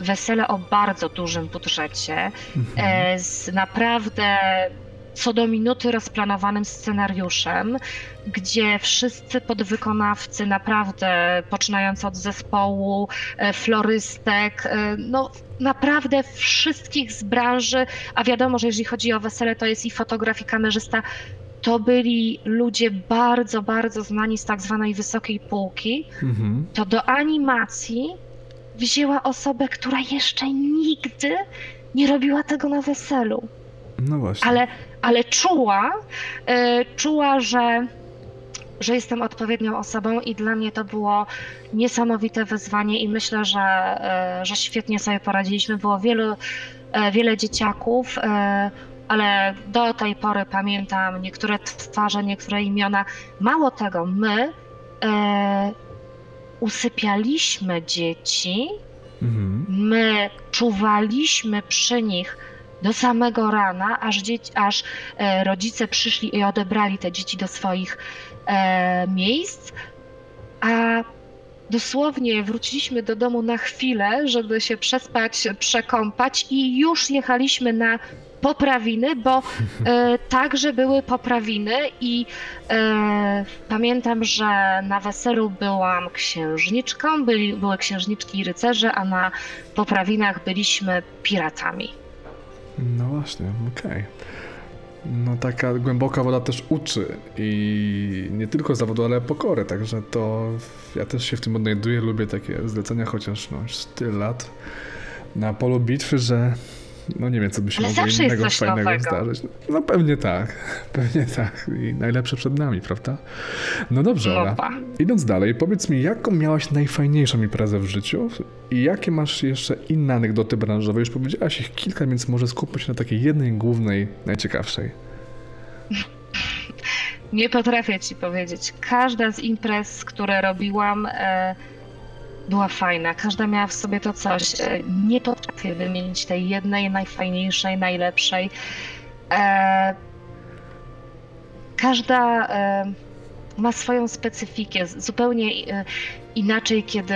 wesele o bardzo dużym budżecie, Mhm. e, z naprawdę co do minuty rozplanowanym scenariuszem, gdzie wszyscy podwykonawcy, naprawdę poczynając od zespołu, e, florystek, e, no naprawdę wszystkich z branży, a wiadomo, że jeżeli chodzi o wesele, to jest i fotograf, i kamerzysta, to byli ludzie bardzo, bardzo znani z tak zwanej wysokiej półki, Mhm. to do animacji wzięła osobę, która jeszcze nigdy nie robiła tego na weselu, No właśnie. ale, ale czuła, e, czuła, że, że jestem odpowiednią osobą i dla mnie to było niesamowite wyzwanie i myślę, że, e, że świetnie sobie poradziliśmy. Było wielu, e, wiele dzieciaków, ale do tej pory pamiętam niektóre twarze, niektóre imiona. Mało tego, my usypialiśmy dzieci, Mhm. my czuwaliśmy przy nich do samego rana, aż, dzieci, aż e, rodzice przyszli i odebrali te dzieci do swoich e, miejsc, a dosłownie wróciliśmy do domu na chwilę, żeby się przespać, przekąpać i już jechaliśmy na poprawiny, bo e, także były poprawiny i e, pamiętam, że na weselu byłam księżniczką, byli, były księżniczki i rycerze, a na poprawinach byliśmy piratami. No właśnie, okej. No taka głęboka woda też uczy i nie tylko zawodu, ale pokory, także to ja też się w tym odnajduję, lubię takie zlecenia, chociaż no już tyle lat na polu bitwy, że no nie wiem, co by się Ale mogło innego fajnego nowego. zdarzyć. No pewnie tak, pewnie tak i najlepsze przed nami, prawda? No dobrze, Ola. Idąc dalej, powiedz mi, jaką miałaś najfajniejszą imprezę w życiu i jakie masz jeszcze inne anegdoty branżowe? Już powiedziałaś ich kilka, więc może skupmy się na takiej jednej głównej, najciekawszej. Nie potrafię ci powiedzieć. Każda z imprez, które robiłam, e, była fajna. Każda miała w sobie to coś. E, nie potrafię wymienić tej jednej, najfajniejszej, najlepszej. E, każda e, ma swoją specyfikę. Zupełnie inaczej, kiedy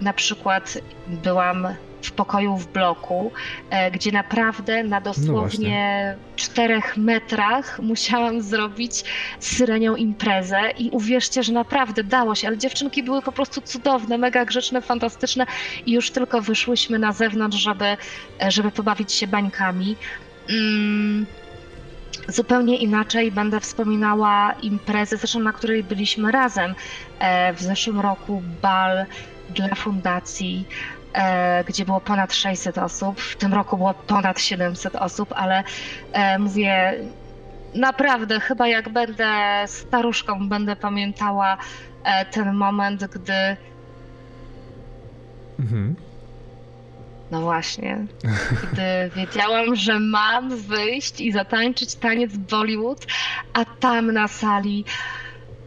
na przykład byłam w pokoju w bloku, e, gdzie naprawdę na dosłownie czterech metrach musiałam zrobić syrenią imprezę i uwierzcie, że naprawdę dało się, ale dziewczynki były po prostu cudowne, mega grzeczne, fantastyczne i już tylko wyszłyśmy na zewnątrz, żeby, e, żeby pobawić się bańkami. Mm, zupełnie inaczej będę wspominała imprezę, zresztą na której byliśmy razem e, w zeszłym roku, bal dla fundacji, gdzie było ponad 600 osób. W tym roku było ponad 700 osób, ale e, mówię, naprawdę, chyba jak będę staruszką, będę pamiętała e, ten moment, gdy, Mhm. no właśnie, gdy wiedziałam, że mam wyjść i zatańczyć taniec Bollywood, a tam na sali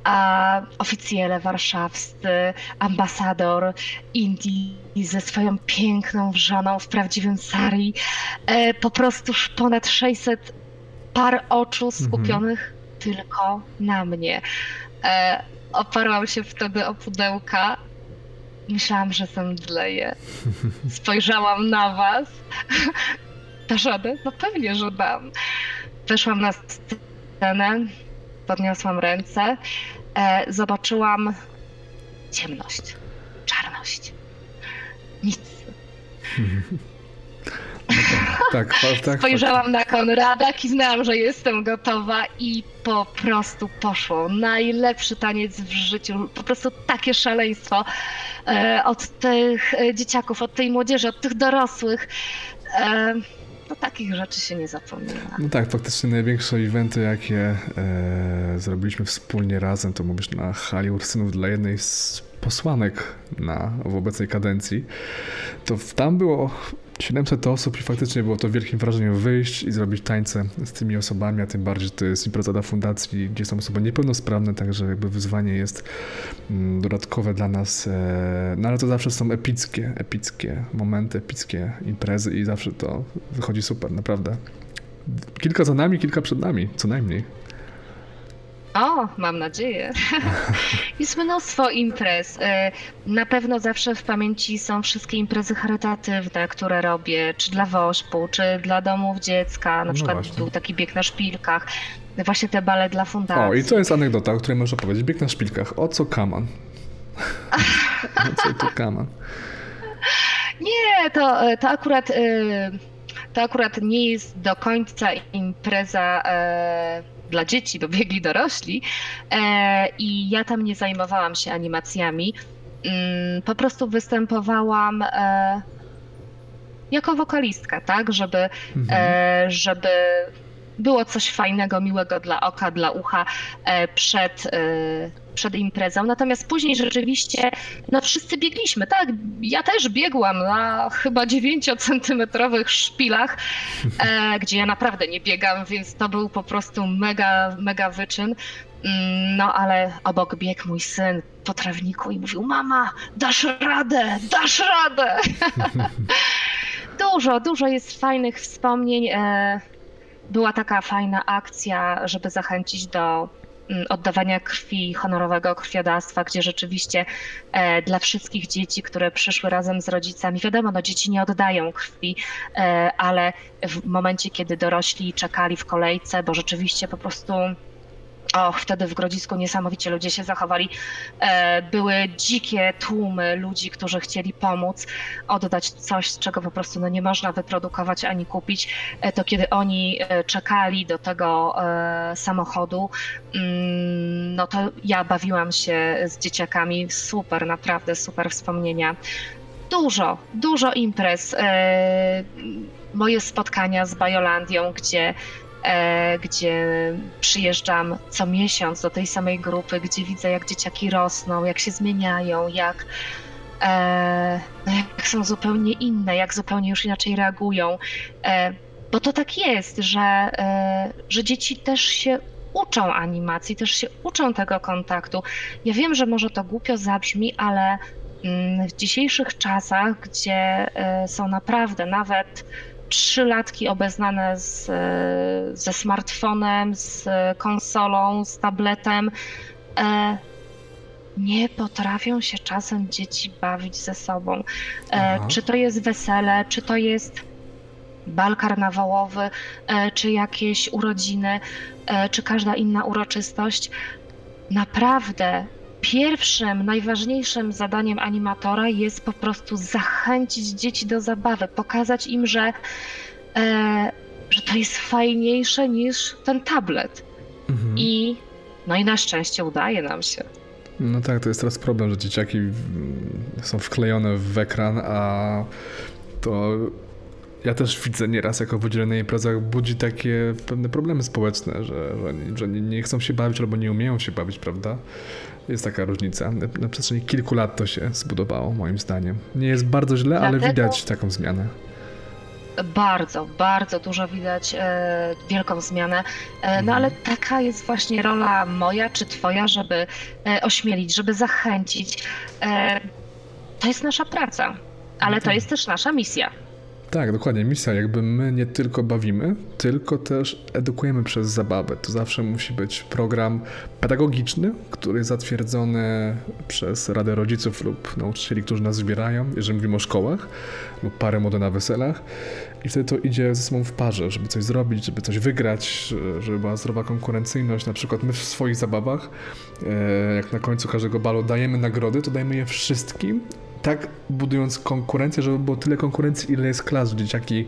a oficjele warszawscy, ambasador Indii ze swoją piękną żoną w prawdziwym sari, e, po prostu ponad 600 par oczu skupionych tylko na mnie. E, oparłam się wtedy o pudełka. Myślałam, że zemdleję. Spojrzałam na was. Dasz radę? No pewnie, że dam. Weszłam na scenę, podniosłam ręce, e, zobaczyłam ciemność, czarność, nic. Tak, fa- tak. Spojrzałam na Konrada, kiznęłam, że jestem gotowa i po prostu poszło. Najlepszy taniec w życiu, po prostu takie szaleństwo e, od tych e, dzieciaków, od tej młodzieży, od tych dorosłych. Takich rzeczy się nie zapomina. No tak, faktycznie największe eventy, jakie e, zrobiliśmy wspólnie razem, to mówisz na hali Ursynów dla jednej z posłanek na, w obecnej kadencji, to tam było 700 osób i faktycznie było to wielkim wrażeniem wyjść i zrobić tańce z tymi osobami, a tym bardziej, że to jest impreza dla fundacji, gdzie są osoby niepełnosprawne, także jakby wyzwanie jest mm, dodatkowe dla nas, e, no ale to zawsze są epickie, epickie momenty, epickie imprezy i zawsze to wychodzi super, naprawdę. Kilka za nami, kilka przed nami, co najmniej. O, mam nadzieję. Jest mnóstwo imprez. E, Na pewno zawsze w pamięci są wszystkie imprezy charytatywne, które robię, czy dla WOŚP-u, czy dla domów dziecka. Na No przykład właśnie. był taki bieg na szpilkach. Właśnie te bale dla fundacji. O, i to jest anegdota, o której można powiedzieć. Bieg na szpilkach. O co kaman? O co tu kaman? Nie, to, to akurat y, to akurat nie jest do końca impreza e, dla dzieci, bo biegli dorośli e, i ja tam nie zajmowałam się animacjami. Mm, Po prostu występowałam e, jako wokalistka, tak, żeby, Mhm. e, żeby było coś fajnego, miłego dla oka, dla ucha e, przed, e, przed imprezą. Natomiast później rzeczywiście, no wszyscy biegliśmy, tak? Ja też biegłam na chyba 9-centymetrowych szpilach, e, gdzie ja naprawdę nie biegam, więc to był po prostu mega, mega wyczyn. Mm, No ale obok biegł mój syn po trawniku i mówił: Mama, dasz radę, dasz radę. dużo, dużo jest fajnych wspomnień. Była taka fajna akcja, żeby zachęcić do mm, oddawania krwi, honorowego krwiodawstwa, gdzie rzeczywiście e, dla wszystkich dzieci, które przyszły razem z rodzicami, wiadomo, no dzieci nie oddają krwi, e, ale w momencie, kiedy dorośli czekali w kolejce, bo rzeczywiście po prostu Och, wtedy w Grodzisku niesamowicie ludzie się zachowali. E, były dzikie tłumy ludzi, którzy chcieli pomóc, oddać coś, czego po prostu no, nie można wyprodukować ani kupić. E, to kiedy oni e, czekali do tego samochodu, mm, no to ja bawiłam się z dzieciakami. Super, naprawdę super wspomnienia. Dużo, dużo imprez. Moje spotkania z Bajolandią, gdzie gdzie przyjeżdżam co miesiąc do tej samej grupy, gdzie widzę, jak dzieciaki rosną, jak się zmieniają, jak, e, no jak są zupełnie inne, jak zupełnie już inaczej reagują. E, bo to tak jest, że, e, że dzieci też się uczą animacji, też się uczą tego kontaktu. Ja wiem, że może to głupio zabrzmi, ale mm, w dzisiejszych czasach, gdzie e, są naprawdę nawet trzylatki obeznane z, e, ze smartfonem, z konsolą, z tabletem, e, nie potrafią się czasem dzieci bawić ze sobą. E, czy to jest wesele, czy to jest bal karnawałowy, e, czy jakieś urodziny, e, czy każda inna uroczystość. Naprawdę pierwszym, najważniejszym zadaniem animatora jest po prostu zachęcić dzieci do zabawy, pokazać im, że, e, że to jest fajniejsze niż ten tablet. Mhm. I no i na szczęście udaje nam się. No tak, to jest teraz problem, że dzieciaki są wklejone w ekran, a to ja też widzę nieraz, jako w na imprezach budzi takie pewne problemy społeczne, że, że, że nie chcą się bawić albo nie umieją się bawić, prawda? Jest taka różnica. Na, przestrzeni kilku lat to się zbudowało, moim zdaniem. Nie jest bardzo źle, ale Dlatego- widać taką zmianę. Bardzo, bardzo dużo widać e, wielką zmianę. E, no ale taka jest właśnie rola moja czy twoja, żeby e, ośmielić, żeby zachęcić. E, to jest nasza praca, ale to jest też nasza misja. Tak, dokładnie. Misja, jakby my nie tylko bawimy, tylko też edukujemy przez zabawę. To zawsze musi być program pedagogiczny, który jest zatwierdzony przez Radę Rodziców lub nauczycieli, którzy nas zbierają, jeżeli mówimy o szkołach, lub parę młode na weselach. I wtedy to idzie ze sobą w parze, żeby coś zrobić, żeby coś wygrać, żeby była zdrowa konkurencyjność. Na przykład my w swoich zabawach, e, jak na końcu każdego balu dajemy nagrody, to dajemy je wszystkim tak budując konkurencję, żeby było tyle konkurencji, ile jest klas. Dzieciaki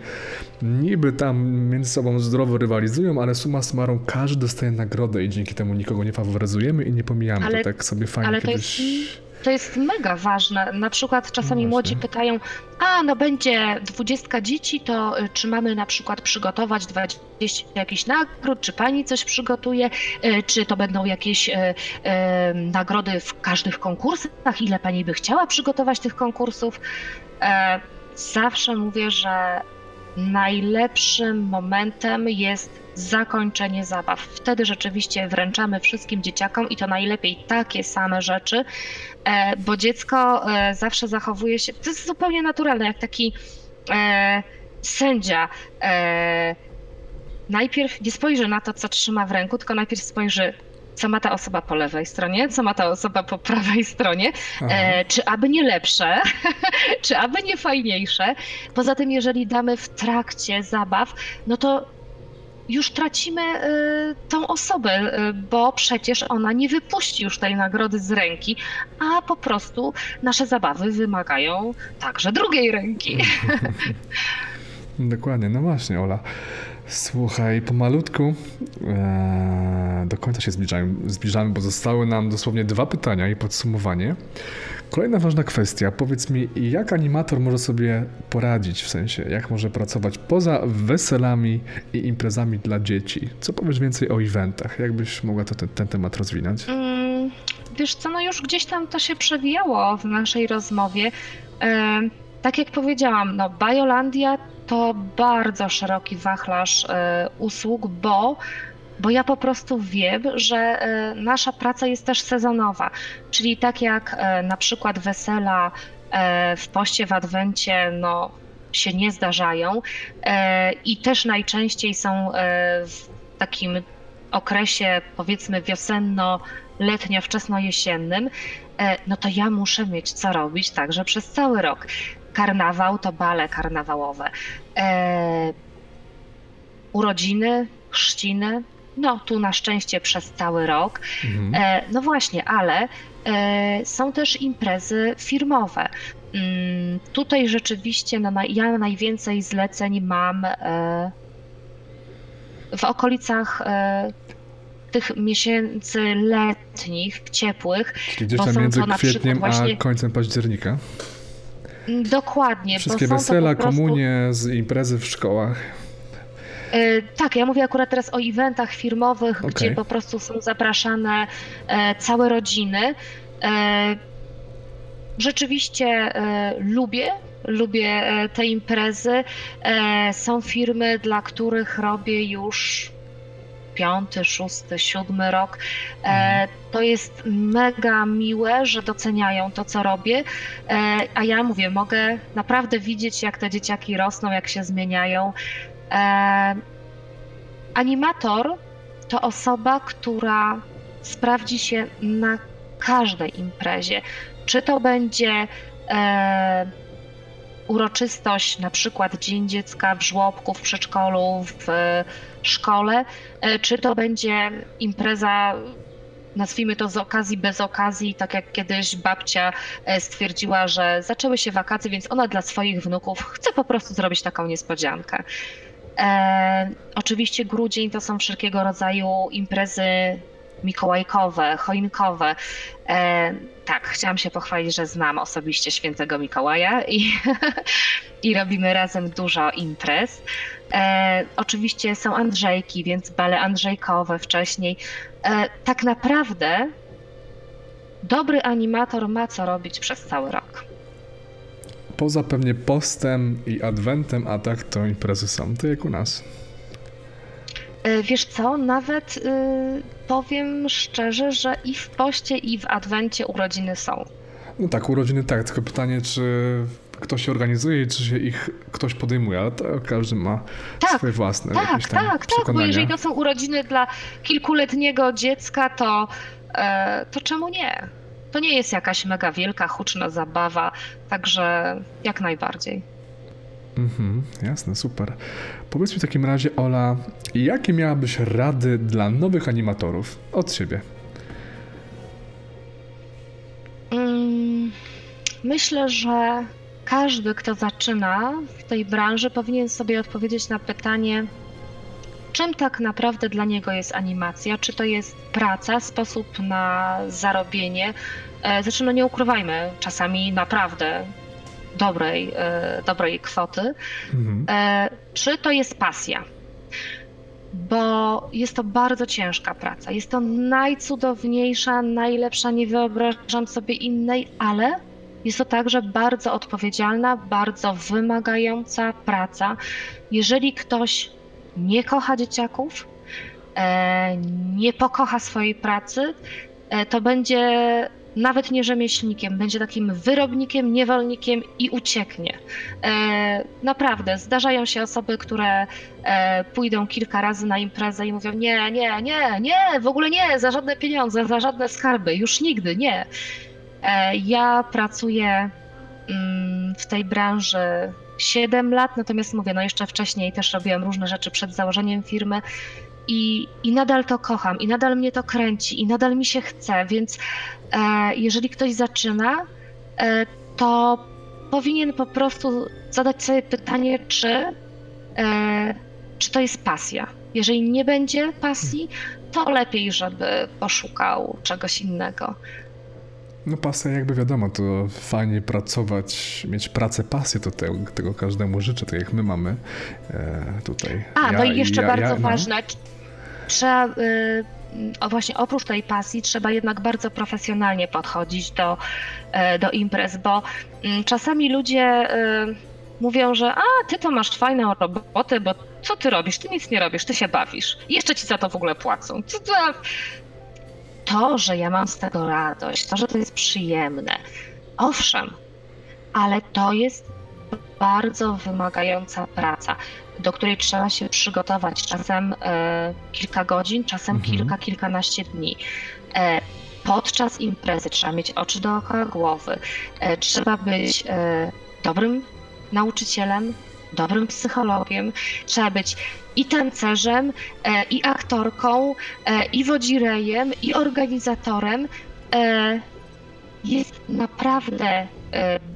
niby tam między sobą zdrowo rywalizują, ale suma summarum każdy dostaje nagrodę i dzięki temu nikogo nie faworyzujemy i nie pomijamy. Ale- to tak sobie fajnie kiedyś... jest- to jest mega ważne. Na przykład czasami No młodzi pytają, a no będzie dwudziestka dzieci, to y, czy mamy na przykład przygotować 20 jakichś nagród, czy pani coś przygotuje, y, czy to będą jakieś y, nagrody w każdych konkursach, ile pani by chciała przygotować tych konkursów. E, Zawsze mówię, że najlepszym momentem jest zakończenie zabaw. Wtedy rzeczywiście wręczamy wszystkim dzieciakom i to najlepiej takie same rzeczy, bo dziecko e, zawsze zachowuje się, to jest zupełnie naturalne, jak taki e, sędzia. E, najpierw nie spojrzy na to, co trzyma w ręku, tylko najpierw spojrzy, co ma ta osoba po lewej stronie, co ma ta osoba po prawej stronie. E, czy aby nie lepsze, czy aby nie fajniejsze. Poza tym, jeżeli damy w trakcie zabaw, no to już tracimy e, tą osobę, e, bo przecież ona nie wypuści już tej nagrody z ręki, a po prostu nasze zabawy wymagają także drugiej ręki. Dokładnie, no właśnie, Ola. Słuchaj, pomalutku e, do końca się zbliżamy, zbliżamy, bo zostały nam dosłownie dwa pytania i podsumowanie. Kolejna ważna kwestia. Powiedz mi, jak animator może sobie poradzić, w sensie, jak może pracować poza weselami i imprezami dla dzieci? Co powiesz więcej o eventach? Jak byś mogła to, ten, ten temat rozwinąć? Mm, Wiesz co, no już gdzieś tam to się przewijało w naszej rozmowie. Tak jak powiedziałam, no Biolandia to bardzo szeroki wachlarz e, usług, bo, bo ja po prostu wiem, że e, nasza praca jest też sezonowa. Czyli tak jak e, na przykład wesela e, w poście w Adwencie, no się nie zdarzają i też najczęściej są w takim okresie powiedzmy wiosenno letnio, wczesno-jesiennym, no to ja muszę mieć co robić także przez cały rok. Karnawał to bale karnawałowe. Urodziny, chrzciny, no tu na szczęście przez cały rok. Mhm. E, no właśnie, ale e, są też imprezy firmowe. Mm, tutaj rzeczywiście no, naj- ja najwięcej zleceń mam e, w okolicach e, tych miesięcy letnich, ciepłych. Czyli gdzieś tam między na kwietniem właśnie- a końcem października. Dokładnie. Wszystkie wesela, prostu, komunie, z imprezy w szkołach. E, Tak, ja mówię akurat teraz o eventach firmowych, Okej. gdzie po prostu są zapraszane e, całe rodziny. E, Rzeczywiście lubię, lubię te imprezy. Są firmy, dla których robię już piąty, szósty, siódmy rok. Mhm. To jest mega miłe, że doceniają to, co robię. A ja mówię, mogę naprawdę widzieć, jak te dzieciaki rosną, jak się zmieniają. E, Animator to osoba, która sprawdzi się na każdej imprezie. Czy to będzie e, uroczystość, na przykład Dzień Dziecka w żłobku, w przedszkolu, w e, szkole, e, czy to będzie impreza, nazwijmy to z okazji, bez okazji, tak jak kiedyś babcia e, stwierdziła, że zaczęły się wakacje, więc ona dla swoich wnuków chce po prostu zrobić taką niespodziankę. E, oczywiście grudzień to są wszelkiego rodzaju imprezy mikołajkowe, choinkowe. E, tak, chciałam się pochwalić, że znam osobiście świętego Mikołaja i, i robimy razem dużo imprez. E, oczywiście są Andrzejki, więc bale Andrzejkowe wcześniej. E, tak naprawdę dobry animator ma co robić przez cały rok. Poza pewnie postem i adwentem, a tak to imprezy są, to jak u nas. E, Wiesz co, nawet y, powiem szczerze, że i w poście, i w adwencie urodziny są. No tak, urodziny tak, tylko pytanie, czy ktoś się organizuje i czy się ich ktoś podejmuje, ale to każdy ma Tak, swoje własne Tak, jakieś tam tak, tak, bo jeżeli to są urodziny dla kilkuletniego dziecka, to, e, to czemu nie? To nie jest jakaś mega wielka, huczna zabawa, także jak najbardziej. Mhm, jasne, super. Powiedz mi w takim razie, Ola, jakie miałabyś rady dla nowych animatorów od siebie? Mm, Myślę, że każdy, kto zaczyna w tej branży, powinien sobie odpowiedzieć na pytanie, czym tak naprawdę dla niego jest animacja, czy to jest praca, sposób na zarobienie. E, Zresztą no nie ukrywajmy, czasami naprawdę dobrej, e, dobrej kwoty, Mhm. E, czy to jest pasja? Bo jest to bardzo ciężka praca. Jest to najcudowniejsza, najlepsza, nie wyobrażam sobie innej, ale jest to także bardzo odpowiedzialna, bardzo wymagająca praca. Jeżeli ktoś nie kocha dzieciaków, e, nie pokocha swojej pracy, e, to będzie nawet nie rzemieślnikiem, będzie takim wyrobnikiem, niewolnikiem i ucieknie. E, naprawdę, zdarzają się osoby, które pójdą kilka razy na imprezę i mówią: Nie, nie, nie, nie, w ogóle nie, za żadne pieniądze, za żadne skarby, już nigdy, nie. Ja pracuję mm, w tej branży 7 lat, natomiast mówię, no jeszcze wcześniej też robiłam różne rzeczy przed założeniem firmy. I, I nadal to kocham, i nadal mnie to kręci, i nadal mi się chce, więc e, jeżeli ktoś zaczyna, e, to powinien po prostu zadać sobie pytanie, czy, e, czy to jest pasja. Jeżeli nie będzie pasji, to lepiej, żeby poszukał czegoś innego. No pasja jakby wiadomo, to fajnie pracować, mieć pracę, pasję, to te, tego każdemu życzę, tak jak my mamy e, tutaj. A, no Ja- i jeszcze ja- bardzo ja- no. ważne, tr- trzeba, y, o właśnie oprócz tej pasji, trzeba jednak bardzo profesjonalnie podchodzić do, e, do imprez, bo mm, czasami ludzie y, mówią, że a, ty to masz fajną robotę, bo co ty robisz? Ty nic nie robisz, ty się bawisz. Jeszcze ci za to w ogóle płacą. To, że ja mam z tego radość, to, że to jest przyjemne, owszem, ale to jest bardzo wymagająca praca, do której trzeba się przygotować czasem e, kilka godzin, czasem Mhm. kilka, kilkanaście dni. E, podczas imprezy trzeba mieć oczy dookoła głowy, e, trzeba być e, dobrym nauczycielem, dobrym psychologiem, trzeba być i tancerzem, e, i aktorką, e, i wodzirejem, i organizatorem. E, jest naprawdę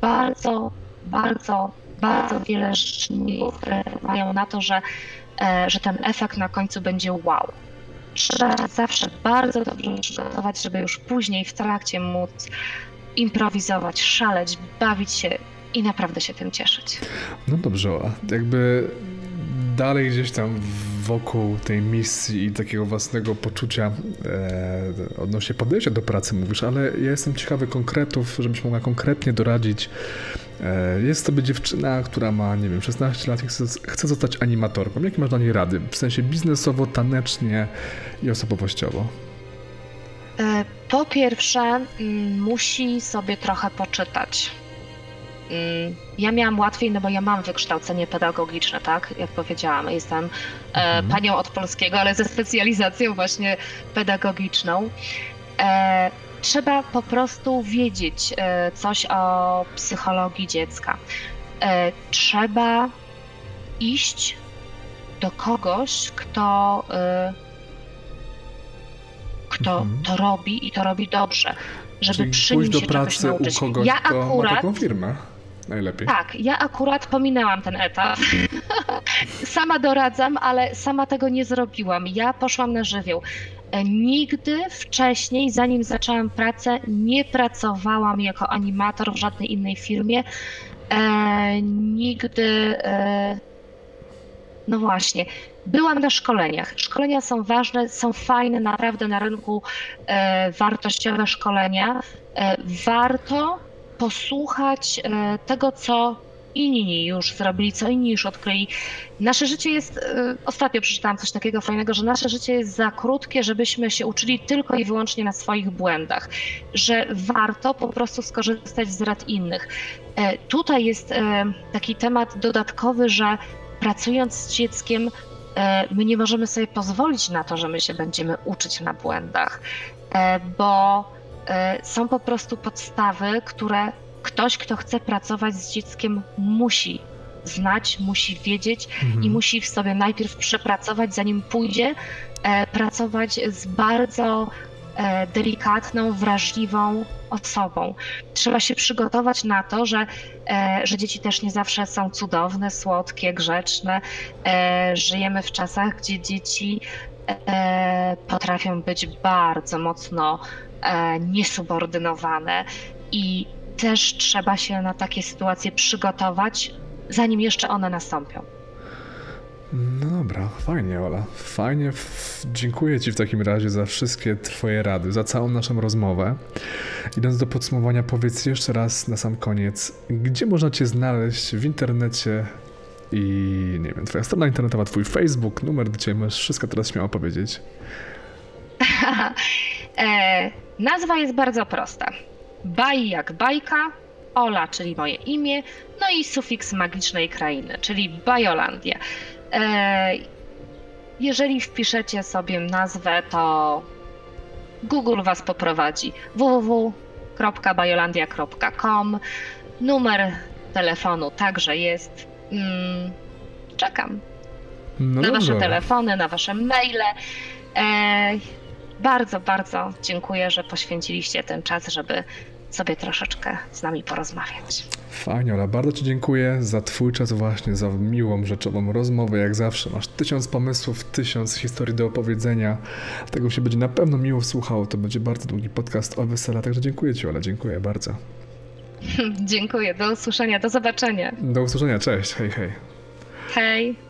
bardzo, bardzo, bardzo wiele czynników, które wpływają na to, że, że ten efekt na końcu będzie wow. Trzeba zawsze bardzo dobrze przygotować, żeby już później w trakcie móc improwizować, szaleć, bawić się i naprawdę się tym cieszyć. No dobrze, a jakby dalej gdzieś tam wokół tej misji i takiego własnego poczucia e, odnośnie podejścia do pracy mówisz, ale ja jestem ciekawy konkretów, żebyś mogła konkretnie doradzić. E, jest sobie dziewczyna, która ma, nie wiem, 16 lat i chce, chce zostać animatorką. Jakie masz dla niej rady? W sensie biznesowo, tanecznie i osobowościowo. E, Po pierwsze, mm, musi sobie trochę poczytać. Mm, Ja miałam łatwiej, no bo ja mam wykształcenie pedagogiczne, tak? Jak powiedziałam, jestem e, Mhm. panią od polskiego, ale ze specjalizacją właśnie pedagogiczną. E, Trzeba po prostu wiedzieć e, coś o psychologii dziecka. Trzeba iść do kogoś, kto kto Mhm. to robi i to robi dobrze, żeby Czyli przy pójść do pracy u kogoś, ja kto akurat, ma taką firmę. Najlepiej. tak, ja akurat pominęłam ten etap. sama doradzam, ale sama tego nie zrobiłam. Ja poszłam na żywioł. Nigdy wcześniej, zanim zaczęłam pracę, nie pracowałam jako animator w żadnej innej firmie. E, nigdy. E, no właśnie. Byłam na szkoleniach. Szkolenia są ważne, są fajne, naprawdę na rynku e, wartościowe szkolenia. E, warto posłuchać e, tego, co inni już zrobili, co inni już odkryli. Nasze życie jest, e, ostatnio przeczytałam coś takiego fajnego, że nasze życie jest za krótkie, żebyśmy się uczyli tylko i wyłącznie na swoich błędach, że warto po prostu skorzystać z rad innych. E, Tutaj jest taki temat dodatkowy, że pracując z dzieckiem, my nie możemy sobie pozwolić na to, że my się będziemy uczyć na błędach, bo są po prostu podstawy, które ktoś, kto chce pracować z dzieckiem, musi znać, musi wiedzieć Mhm. i musi w sobie najpierw przepracować, zanim pójdzie e, pracować z bardzo e, delikatną, wrażliwą osobą. Trzeba się przygotować na to, że, e, że dzieci też nie zawsze są cudowne, słodkie, grzeczne. E, Żyjemy w czasach, gdzie dzieci e, potrafią być bardzo mocno e, niesubordynowane i też trzeba się na takie sytuacje przygotować, zanim jeszcze one nastąpią. No dobra, fajnie, Ola. Fajnie. Dziękuję Ci w takim razie za wszystkie Twoje rady, za całą naszą rozmowę. Idąc do podsumowania, powiedz jeszcze raz na sam koniec, gdzie można Cię znaleźć w internecie i nie wiem, Twoja strona internetowa, Twój Facebook, numer do Ciebie, możesz wszystko teraz śmiało powiedzieć. e, nazwa jest bardzo prosta. Baj jak bajka, Ola, czyli moje imię, no i sufiks magicznej krainy, czyli Bajolandia. E, jeżeli wpiszecie sobie nazwę, to Google Was poprowadzi www.bajolandia.com. Numer telefonu także jest. Mm, czekam No na dobrze. Wasze telefony, na Wasze maile. Bardzo, bardzo dziękuję, że poświęciliście ten czas, żeby sobie troszeczkę z nami porozmawiać. Fajnie, Ola, bardzo Ci dziękuję za Twój czas właśnie, za miłą, rzeczową rozmowę, jak zawsze. Masz tysiąc pomysłów, tysiąc historii do opowiedzenia. Tego się będzie na pewno miło słuchało. To będzie bardzo długi podcast o wesela, także dziękuję Ci, Ola, dziękuję bardzo. dziękuję, do usłyszenia, do zobaczenia. Do usłyszenia, cześć, hej, hej. Hej.